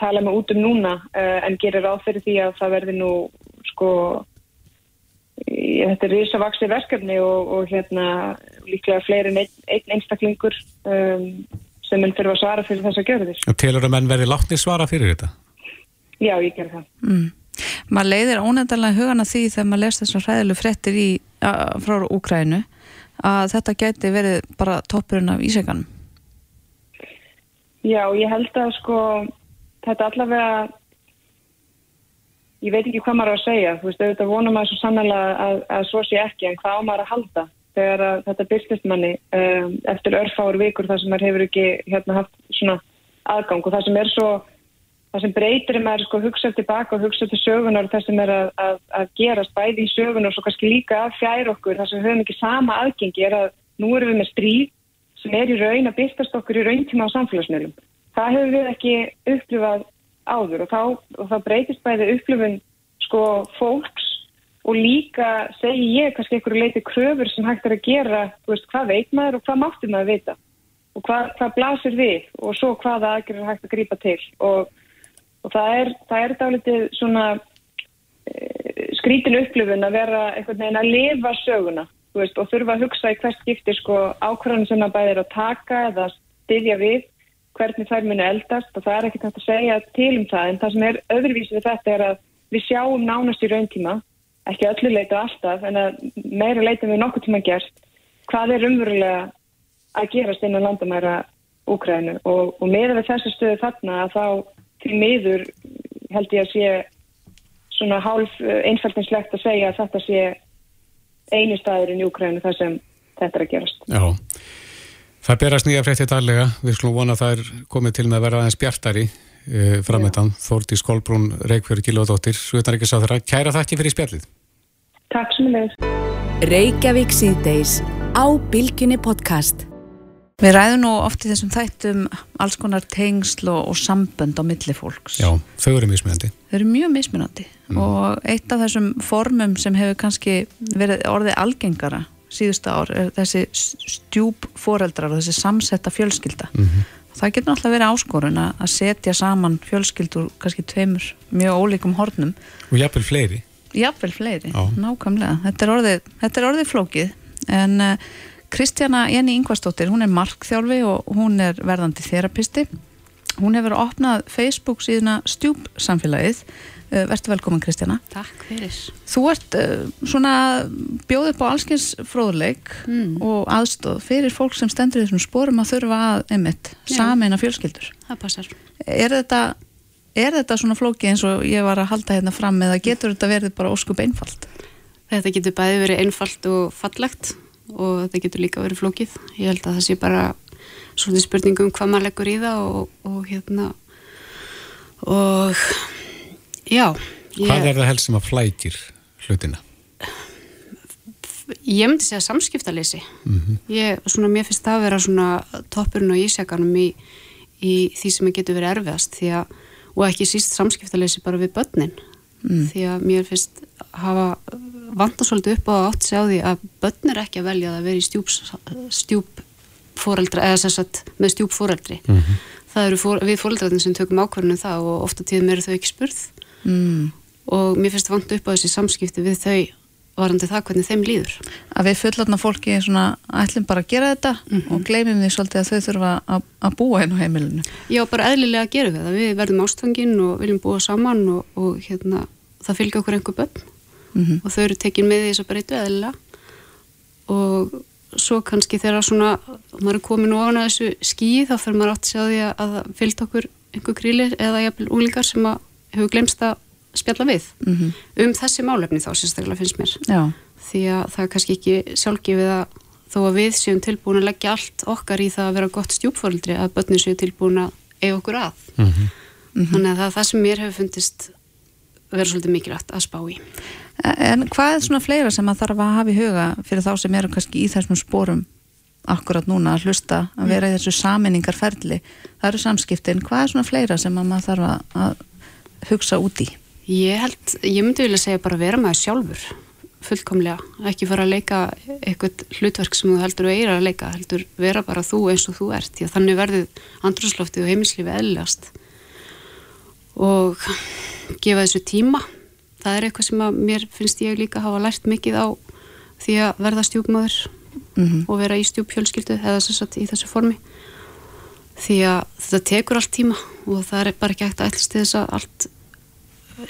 tala með út um núna uh, en gerir ráð fyrir því að það verði nú sko þetta er risavaksi verkefni og, og hérna líklega fleiri en einn, einn einstaklingur um, sem mun fyrir að svara fyrir þessa görðis. Og telur að menn verði látni svara fyrir þetta? Já, ég ger það. Mm. Maður leiðir ónefndalega hugana því þegar maður lest þessar hræðilu frettir í, að, frá Úkrænu að þetta geti verið bara toppurinn af íseganum. Já, ég held að sko þetta allavega ég veit ekki hvað maður á að segja þú veist, auðvitað vonum maður svo sannlega að, að svo sé ekki, en hvað á maður að halda þegar að þetta byrstist manni um, eftir örfáur vikur þar sem maður hefur ekki hérna haft svona aðgang og það sem er svo það sem breytir er maður sko hugsað tilbaka og hugsað til sögunar og það sem er að, að, að gerast bæði í sögunar og svo kannski líka að fjær okkur þar sem við höfum ekki sama aðgengi er að nú erum við með stríð sem er í raun að byrstast okkur í rauntíma á samfélagsmiðlum. Það hefur við ekki upplifað áður og þá, og þá breytist bæði upplifun sko fólks og líka segi ég kannski einhverju leiti kröfur sem hægt er að gera, veist, hvað veit maður og hvað máttur maður vita og hvað, hvað blasir við og svo hvaða aðgerður hægt að grípa til og, og það er, það er dálítið svona e, skrítin upplifun að vera einhvern veginn að lifa söguna veist, og þurfa að hugsa í hvers skipti sko, ákvarðan sem að bæðir að taka eða styðja við hvernig þær muni eldast. Og það er ekkert að segja til um það en það sem er öðruvísið við þetta er að við sjáum nánast í rauntíma ekki öllu leita alltaf en að meira leita við nokkuð tíma gerst hvað er umverulega að gerast innan landamæra Úkrænu og, og meira við þessu stöðu þarna að þá til miður held ég að sé svona hálf einfældinslegt að segja að þetta sé einu staðurinn í Úkrænu þar sem þetta er að gerast. Já, það berast nýja frétti daglega, við skulum vona að það er komið til með að vera aðeins bjartari uh, framöndan, Þórti Skólbrún Reykjavík Gilóðdóttir, Sveitar ekki sá þeirra kæra þakki fyrir spjallið. Takk sem leður. Reykjavík Við ræðum nú oft í þessum þættum alls konar tengsl og, og sambönd á milli fólks. Já, þau eru mismunandi. Þau eru mjög mismunandi mm. og eitt af þessum formum sem hefur kannski verið orðið algengara síðustu ár er þessi stjúp foreldrar og þessi samsetta fjölskylda. Mm -hmm. Það getur náttúrulega verið áskorun að setja saman fjölskyldur kannski tveimur mjög ólíkum hornum. Og jafnvel fleiri. Jafnvel fleiri, Já. nákvæmlega. Þetta er orðið, þetta er orðið flókið en uh, Kristjana Jenny Ingvarsdóttir, hún er markþjálfi og hún er verðandi þerapisti. Hún hefur opnað Facebook síðuna stjúp samfélagið. Verður velkomin Kristjana. Takk fyrir. Þú ert uh, svona bjóð upp á allskins fróðuleik mm. og aðstóð fyrir fólk sem stendur í þessum spórum að þurfa að emitt sameina fjölskyldur. Það passar. Er þetta, er þetta svona flóki eins og ég var að halda hérna fram eða getur þetta verið bara óskup einfalt? Þetta getur bæði verið einfalt og fallegt og það getur líka verið flókið. Ég held að það sé bara svolítið spurningum hvað maður leggur í það og, og hérna og já ég, Hvað er það helst sem að flækir hlutina? Ég myndi segja samskiptaleysi mm -hmm. ég, svona mér finnst það að vera svona toppurinn og ísjaganum í, í því sem að getur verið erfiðast því að, og ekki síst samskiptaleysi bara við börnin mm. því að mér finnst hafa vanda svolítið upp á átt sig á því að börn er ekki að velja að vera í stjúp, stjúp fóreldra, eða sem sagt með stjúp fóreldri mm -hmm. það eru fór, við fóreldrarnir sem tökum ákvarðinu um það og ofta tíðum eru þau ekki spurð mm. og mér finnst vant upp á þessi samskipti við þau varandi það hvernig þeim líður. Að við fullatna fólki svona ætlum bara að gera þetta og gleymum því svolítið að þau þurfa að, að búa henn á heimilinu. Já, bara eðlilega að gera við það. Við verðum ástfangin og viljum búa saman og, og hérna, það fylgja okkur einhver börn Mhm. og þau eru tekin með því þess að breytu eðlilega og svo kannski þegar svona maður er komin ofan að þessu skíi þá fyrir maður átt að sjá því að það fylgta okkur einhver grílir eða jafnvel unglingar sem að hefur glemst að spjalla við Mhm. um þessi málefni þá sérstaklega finnst mér Já. því að það er kannski ekki sjálfgefið að þó að við séum tilbúin að leggja allt okkar í það að vera gott stjúpfóreldri að börnin séu tilbúin að eiga okkur að þannig að það það sem mér hefur fundist vera svolítið mikilvægt að spá í En hvað er svona fleira sem að þarf að hafa í huga fyrir þá sem eru kannski í þessum spórum akkurat núna að hlusta að vera í þessu saminningarferli það eru samskiptin, hvað er svona fleira sem að maður þarf að- hugsa út í? Ég held, ég myndi vilja segja bara vera maður sjálfur fullkomlega, ekki fara að leika eitthvað hlutverk sem þú heldur að eira að leika heldur vera bara þú eins og þú ert því að þannig verður andrúsloftið og heimilslífi eðlilegast. Og gefa þessu tíma það er eitthvað sem að mér finnst ég líka hafa lært mikið á því að verða stjúpmaður Mhm. og vera í stjúpfjölskyldu eða sem sagt í þessu formi því að þetta tekur allt tíma og það er bara ekki hægt að ætlast til þess að allt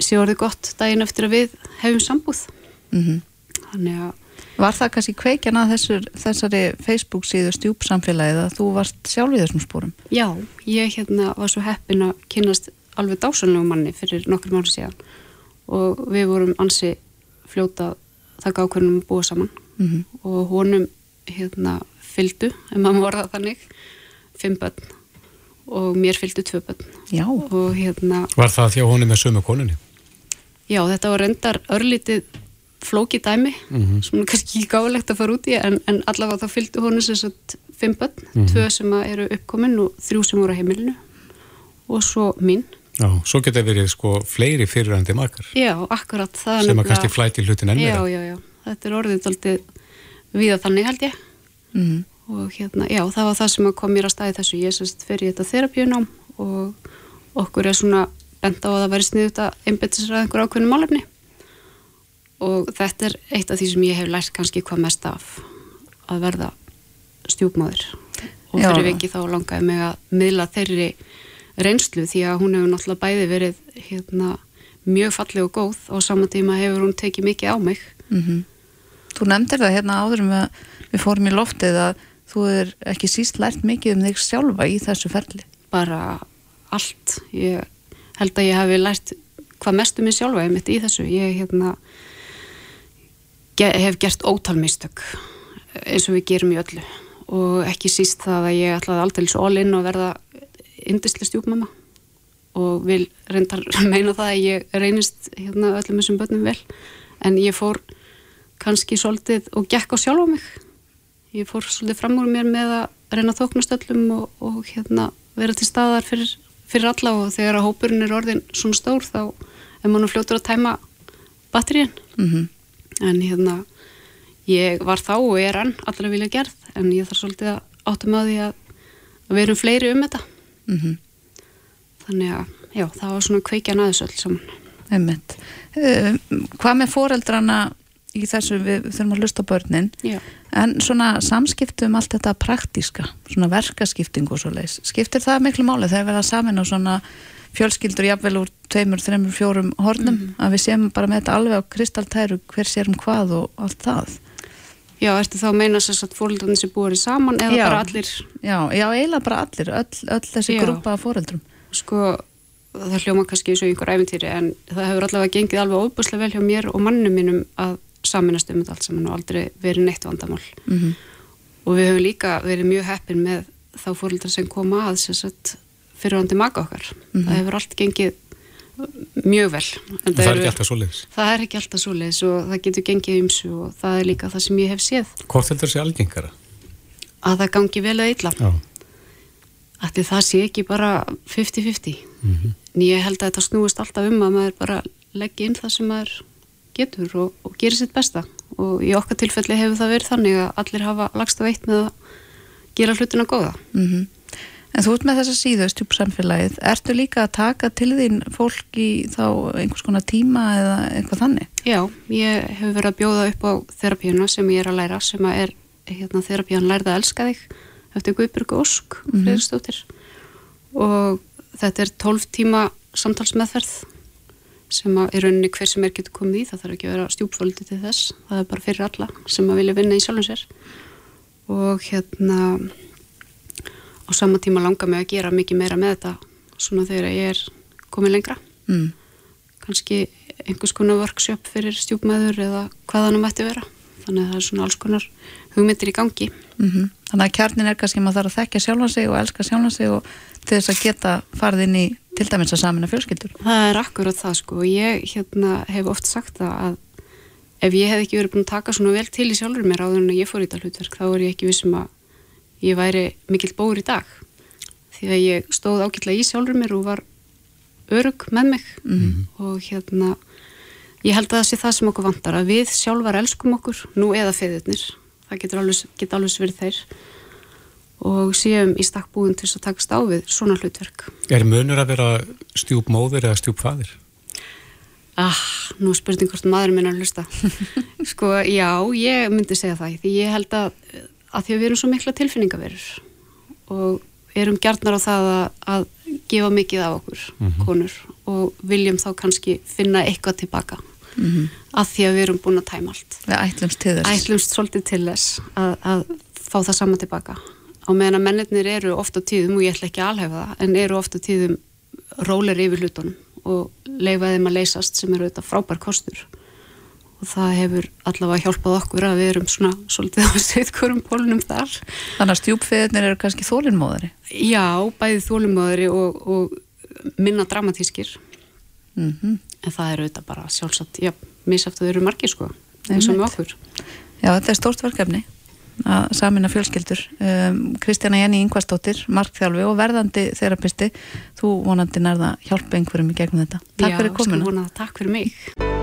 sé orðið gott daginn eftir að við hefum sambúð Mm þannig að Var það kannski kveikjan að þessur, þessari Facebook síðu stjúpsamfélagið að þú varst sjálf í þessum spórum? já, ég hérna var svo heppin að kynast alveg dásanlegu manni fyrir nokkrum ári síðan og við vorum ansi fljóta að taka ákveðnum að búa saman Mhm. og honum hérna fylgdu, ef maður vorða þannig fimm börn og mér fylgdu tvö börn Já. og hérna Var það þjá honum með sömu konunni? Já, þetta var reyndar örlítið flóki dæmi, Mhm. sem er kannski ekki gáðilegt að fara út í, en, en allavega þá fylgdu honum sem sagt fimm börn, Mhm. tvö sem að eru uppkomin og þrjú sem voru á heimilinu og svo mín. Já, svo geta verið sko fleiri fyrirandi makar Já, akkurat. Það er sem að nefnilega- kannski flæti hlutin enn Já, meira. já, já. Þetta er orðið daldið viða þannig held ég. Mm. Og hérna, já, það var það sem að kom mér að staði þessu. Ég sérst fyrir í þetta þerapíunám og okkur er svona bent á að það væri sniðut að að einhver ákveðinu málefni. Og þetta er eitt af því sem ég hef lært kannski hvað mest af að verða stjúpmáður. Og Já. fyrir viki þá langaði mig að miðla þeirri reynslu því að hún hefur náttúrulega bæði verið hérna, mjög falleg og góð og á sama tíma hefur hún tekið mikið á mig. Mm Þú nefndir það hérna áður um að við fórum í loftið að þú er ekki síst lært mikið um þig sjálfa í þessu ferli. bara allt ég held að ég hafi lært hvað mest um mig sjálfa einmitt í þessu ég hérna ge hef gert ótal mistök eins og við gerum í öllu og ekki síst það að ég ætlaði aldrei svo all in og verða indislega stjúpmama og vil reyndar meina það að ég reynist hérna öllum þessum börnum vel. En ég fór kannski svolítið og gekk á sjálfa mig. Ég fór svolítið fram úr mér með að reyna að þóknast öllum og, og hérna, vera til staðar fyrir, fyrir alla. Og þegar að hópurinn er orðin svona stór þá er mann fljótur að tæma batteríin Mm en hérna ég var þá og er enn allra vilja gerð. En ég þarf svolítið að áttum að því að, að við erum fleiri um þetta -hmm. þannig að já, það var svona kveikjan aðeins öll saman Einmitt. Uh, hvað með foreldrana í þessu, við þurfum að lusta börnin Já. en svona samskiptu um allt þetta praktíska, svona verkaskipting og svo leis, skiptir það miklu máli þegar verða samin á svona fjölskyldur jafnvel úr tveimur, þreimur, fjórum hornum, að við séum bara með þetta alveg á kristaltæru, hver sér um hvað og allt það. Já, ertu þá að meina þess að fóreldrarnir sem búið saman eða Já. bara allir Já, já, eiginlega bara allir, öll, öll þessi Já. grúpa af foreldrum. sko, það hljóma kannski eins og einhver æfintýri en það hefur allavega gengið alveg óbúslega vel hjá mér og mannum mínum að saminast um þetta allt saman og aldrei verið neitt vandamál Mm og við höfum líka verið mjög heppin með þá fóreldrar sem koma að sem sagt fyrirvandi maka okkar Mhm. það hefur allt gengið mjög vel En Það er ekki alltaf svoleiðis. það er ekki alltaf svoleiðis og það getur gengið ymsu og það er líka það sem ég hef séð Hvort heldur sé algengara? að það gangi vel eða illa Já. Ætli það sé ekki bara 50-50 Mhm. en ég held að þetta snúist alltaf um að maður bara leggja inn það sem maður getur og, og gerir sitt besta og í okkar tilfelli hefur það verið þannig að allir hafa lagst á eitt með að gera hlutina góða Mm En þú ert með þessa síðu stjúpsamfélagið, ertu líka að taka til þín fólk í þá einhvers konar tíma eða eitthvað þannig? Já, ég hef verið að bjóða upp á þerapíuna sem ég er að læra sem að er hérna, þerapían lærða að elska þig eftir Guðbjörg Ósk mm -hmm. Friðstóttir og þetta er 12 tíma samtalsmeðferð sem að í rauninni hver sem er getur komið í það þarf ekki að vera stjúpfóldi til þess það er bara fyrir alla sem að vilja vinna í sjálfum sér og hérna á sama tíma langar mig að gera mikið meira með þetta svona þegar ég er komið lengra. Mm. kannski einhvers konar workshop fyrir stjúpmæður eða hvað hann mætti vera. Þannig að það er svona alls konar hugmyndir í gangi. Mm -hmm. Þannig að kjarnin er kannski maður þarf að þekkja sjálfa sig og elska sjálfa sig og til þess að geta farið inn í til dæmis að samina fjölskyldur. Það er akkurat það sko. Og ég hérna, hef oft sagt það að ef ég hef ekki verið búin að taka svona vel til í sjálfur mér áður en að ég fór í þetta hlutverk þá er ég ekki vissum að ég væri mikill bóður í dag. Því að ég stóð ákveðlega í sjálfur mér og var örug með mig. Mm -hmm. og hérna ég held að það sé það sem okkur vantar að við sjálfar elskum okkur, nú eða feðurnir. Það getur alveg, getur alveg verið þeir. Og séum í stakkbúin til þess að takast á við svona hlutverk. Er munur að vera stjúp móður eða stjúp fadir? Ah, nú spurning hvort maður minna að hlusta. Sko, já, ég myndi segja það því ég held að að því að við erum svo mikla tilfinningaverur og erum gjarnar á það að, að gefa mikið af okkur mm -hmm. konur og viljum þá kannski finna eitthvað tilbaka mm -hmm. að því að við erum búin að tæma allt Við ætlumst til þess Ætlumst svolítið til þess að, að fá það sama tilbaka á meðan að mennirnir eru ofta tíðum og ég ætla ekki að alhefa það en eru ofta tíðum róler yfir hlutunum og leifa þeim að leysast sem eru þetta frábær kostur og það hefur allavega hjálpað okkur að við erum svona svolítið á sveitkurum pólunum þar. Þannig að stjúpfiðurnir eru kannski þólinnmóðari? Já, bæðið þólinnmóðari og, og minna dramatískir mm -hmm. en það eru auðvitað bara sjálfsagt, já, misaftuð eru margir sko, eins og með okkur. Já, þetta er stórt verkefni að samina fjölskyldur um, Kristjana Jenny Ingvarsdóttir, markþjálfi og verðandi þerapisti, þú vonandi nærða hjálpa einhverjum í gegnum þetta. Takk já, fyrir komuna. Já, sko vonað, takk fyrir mig.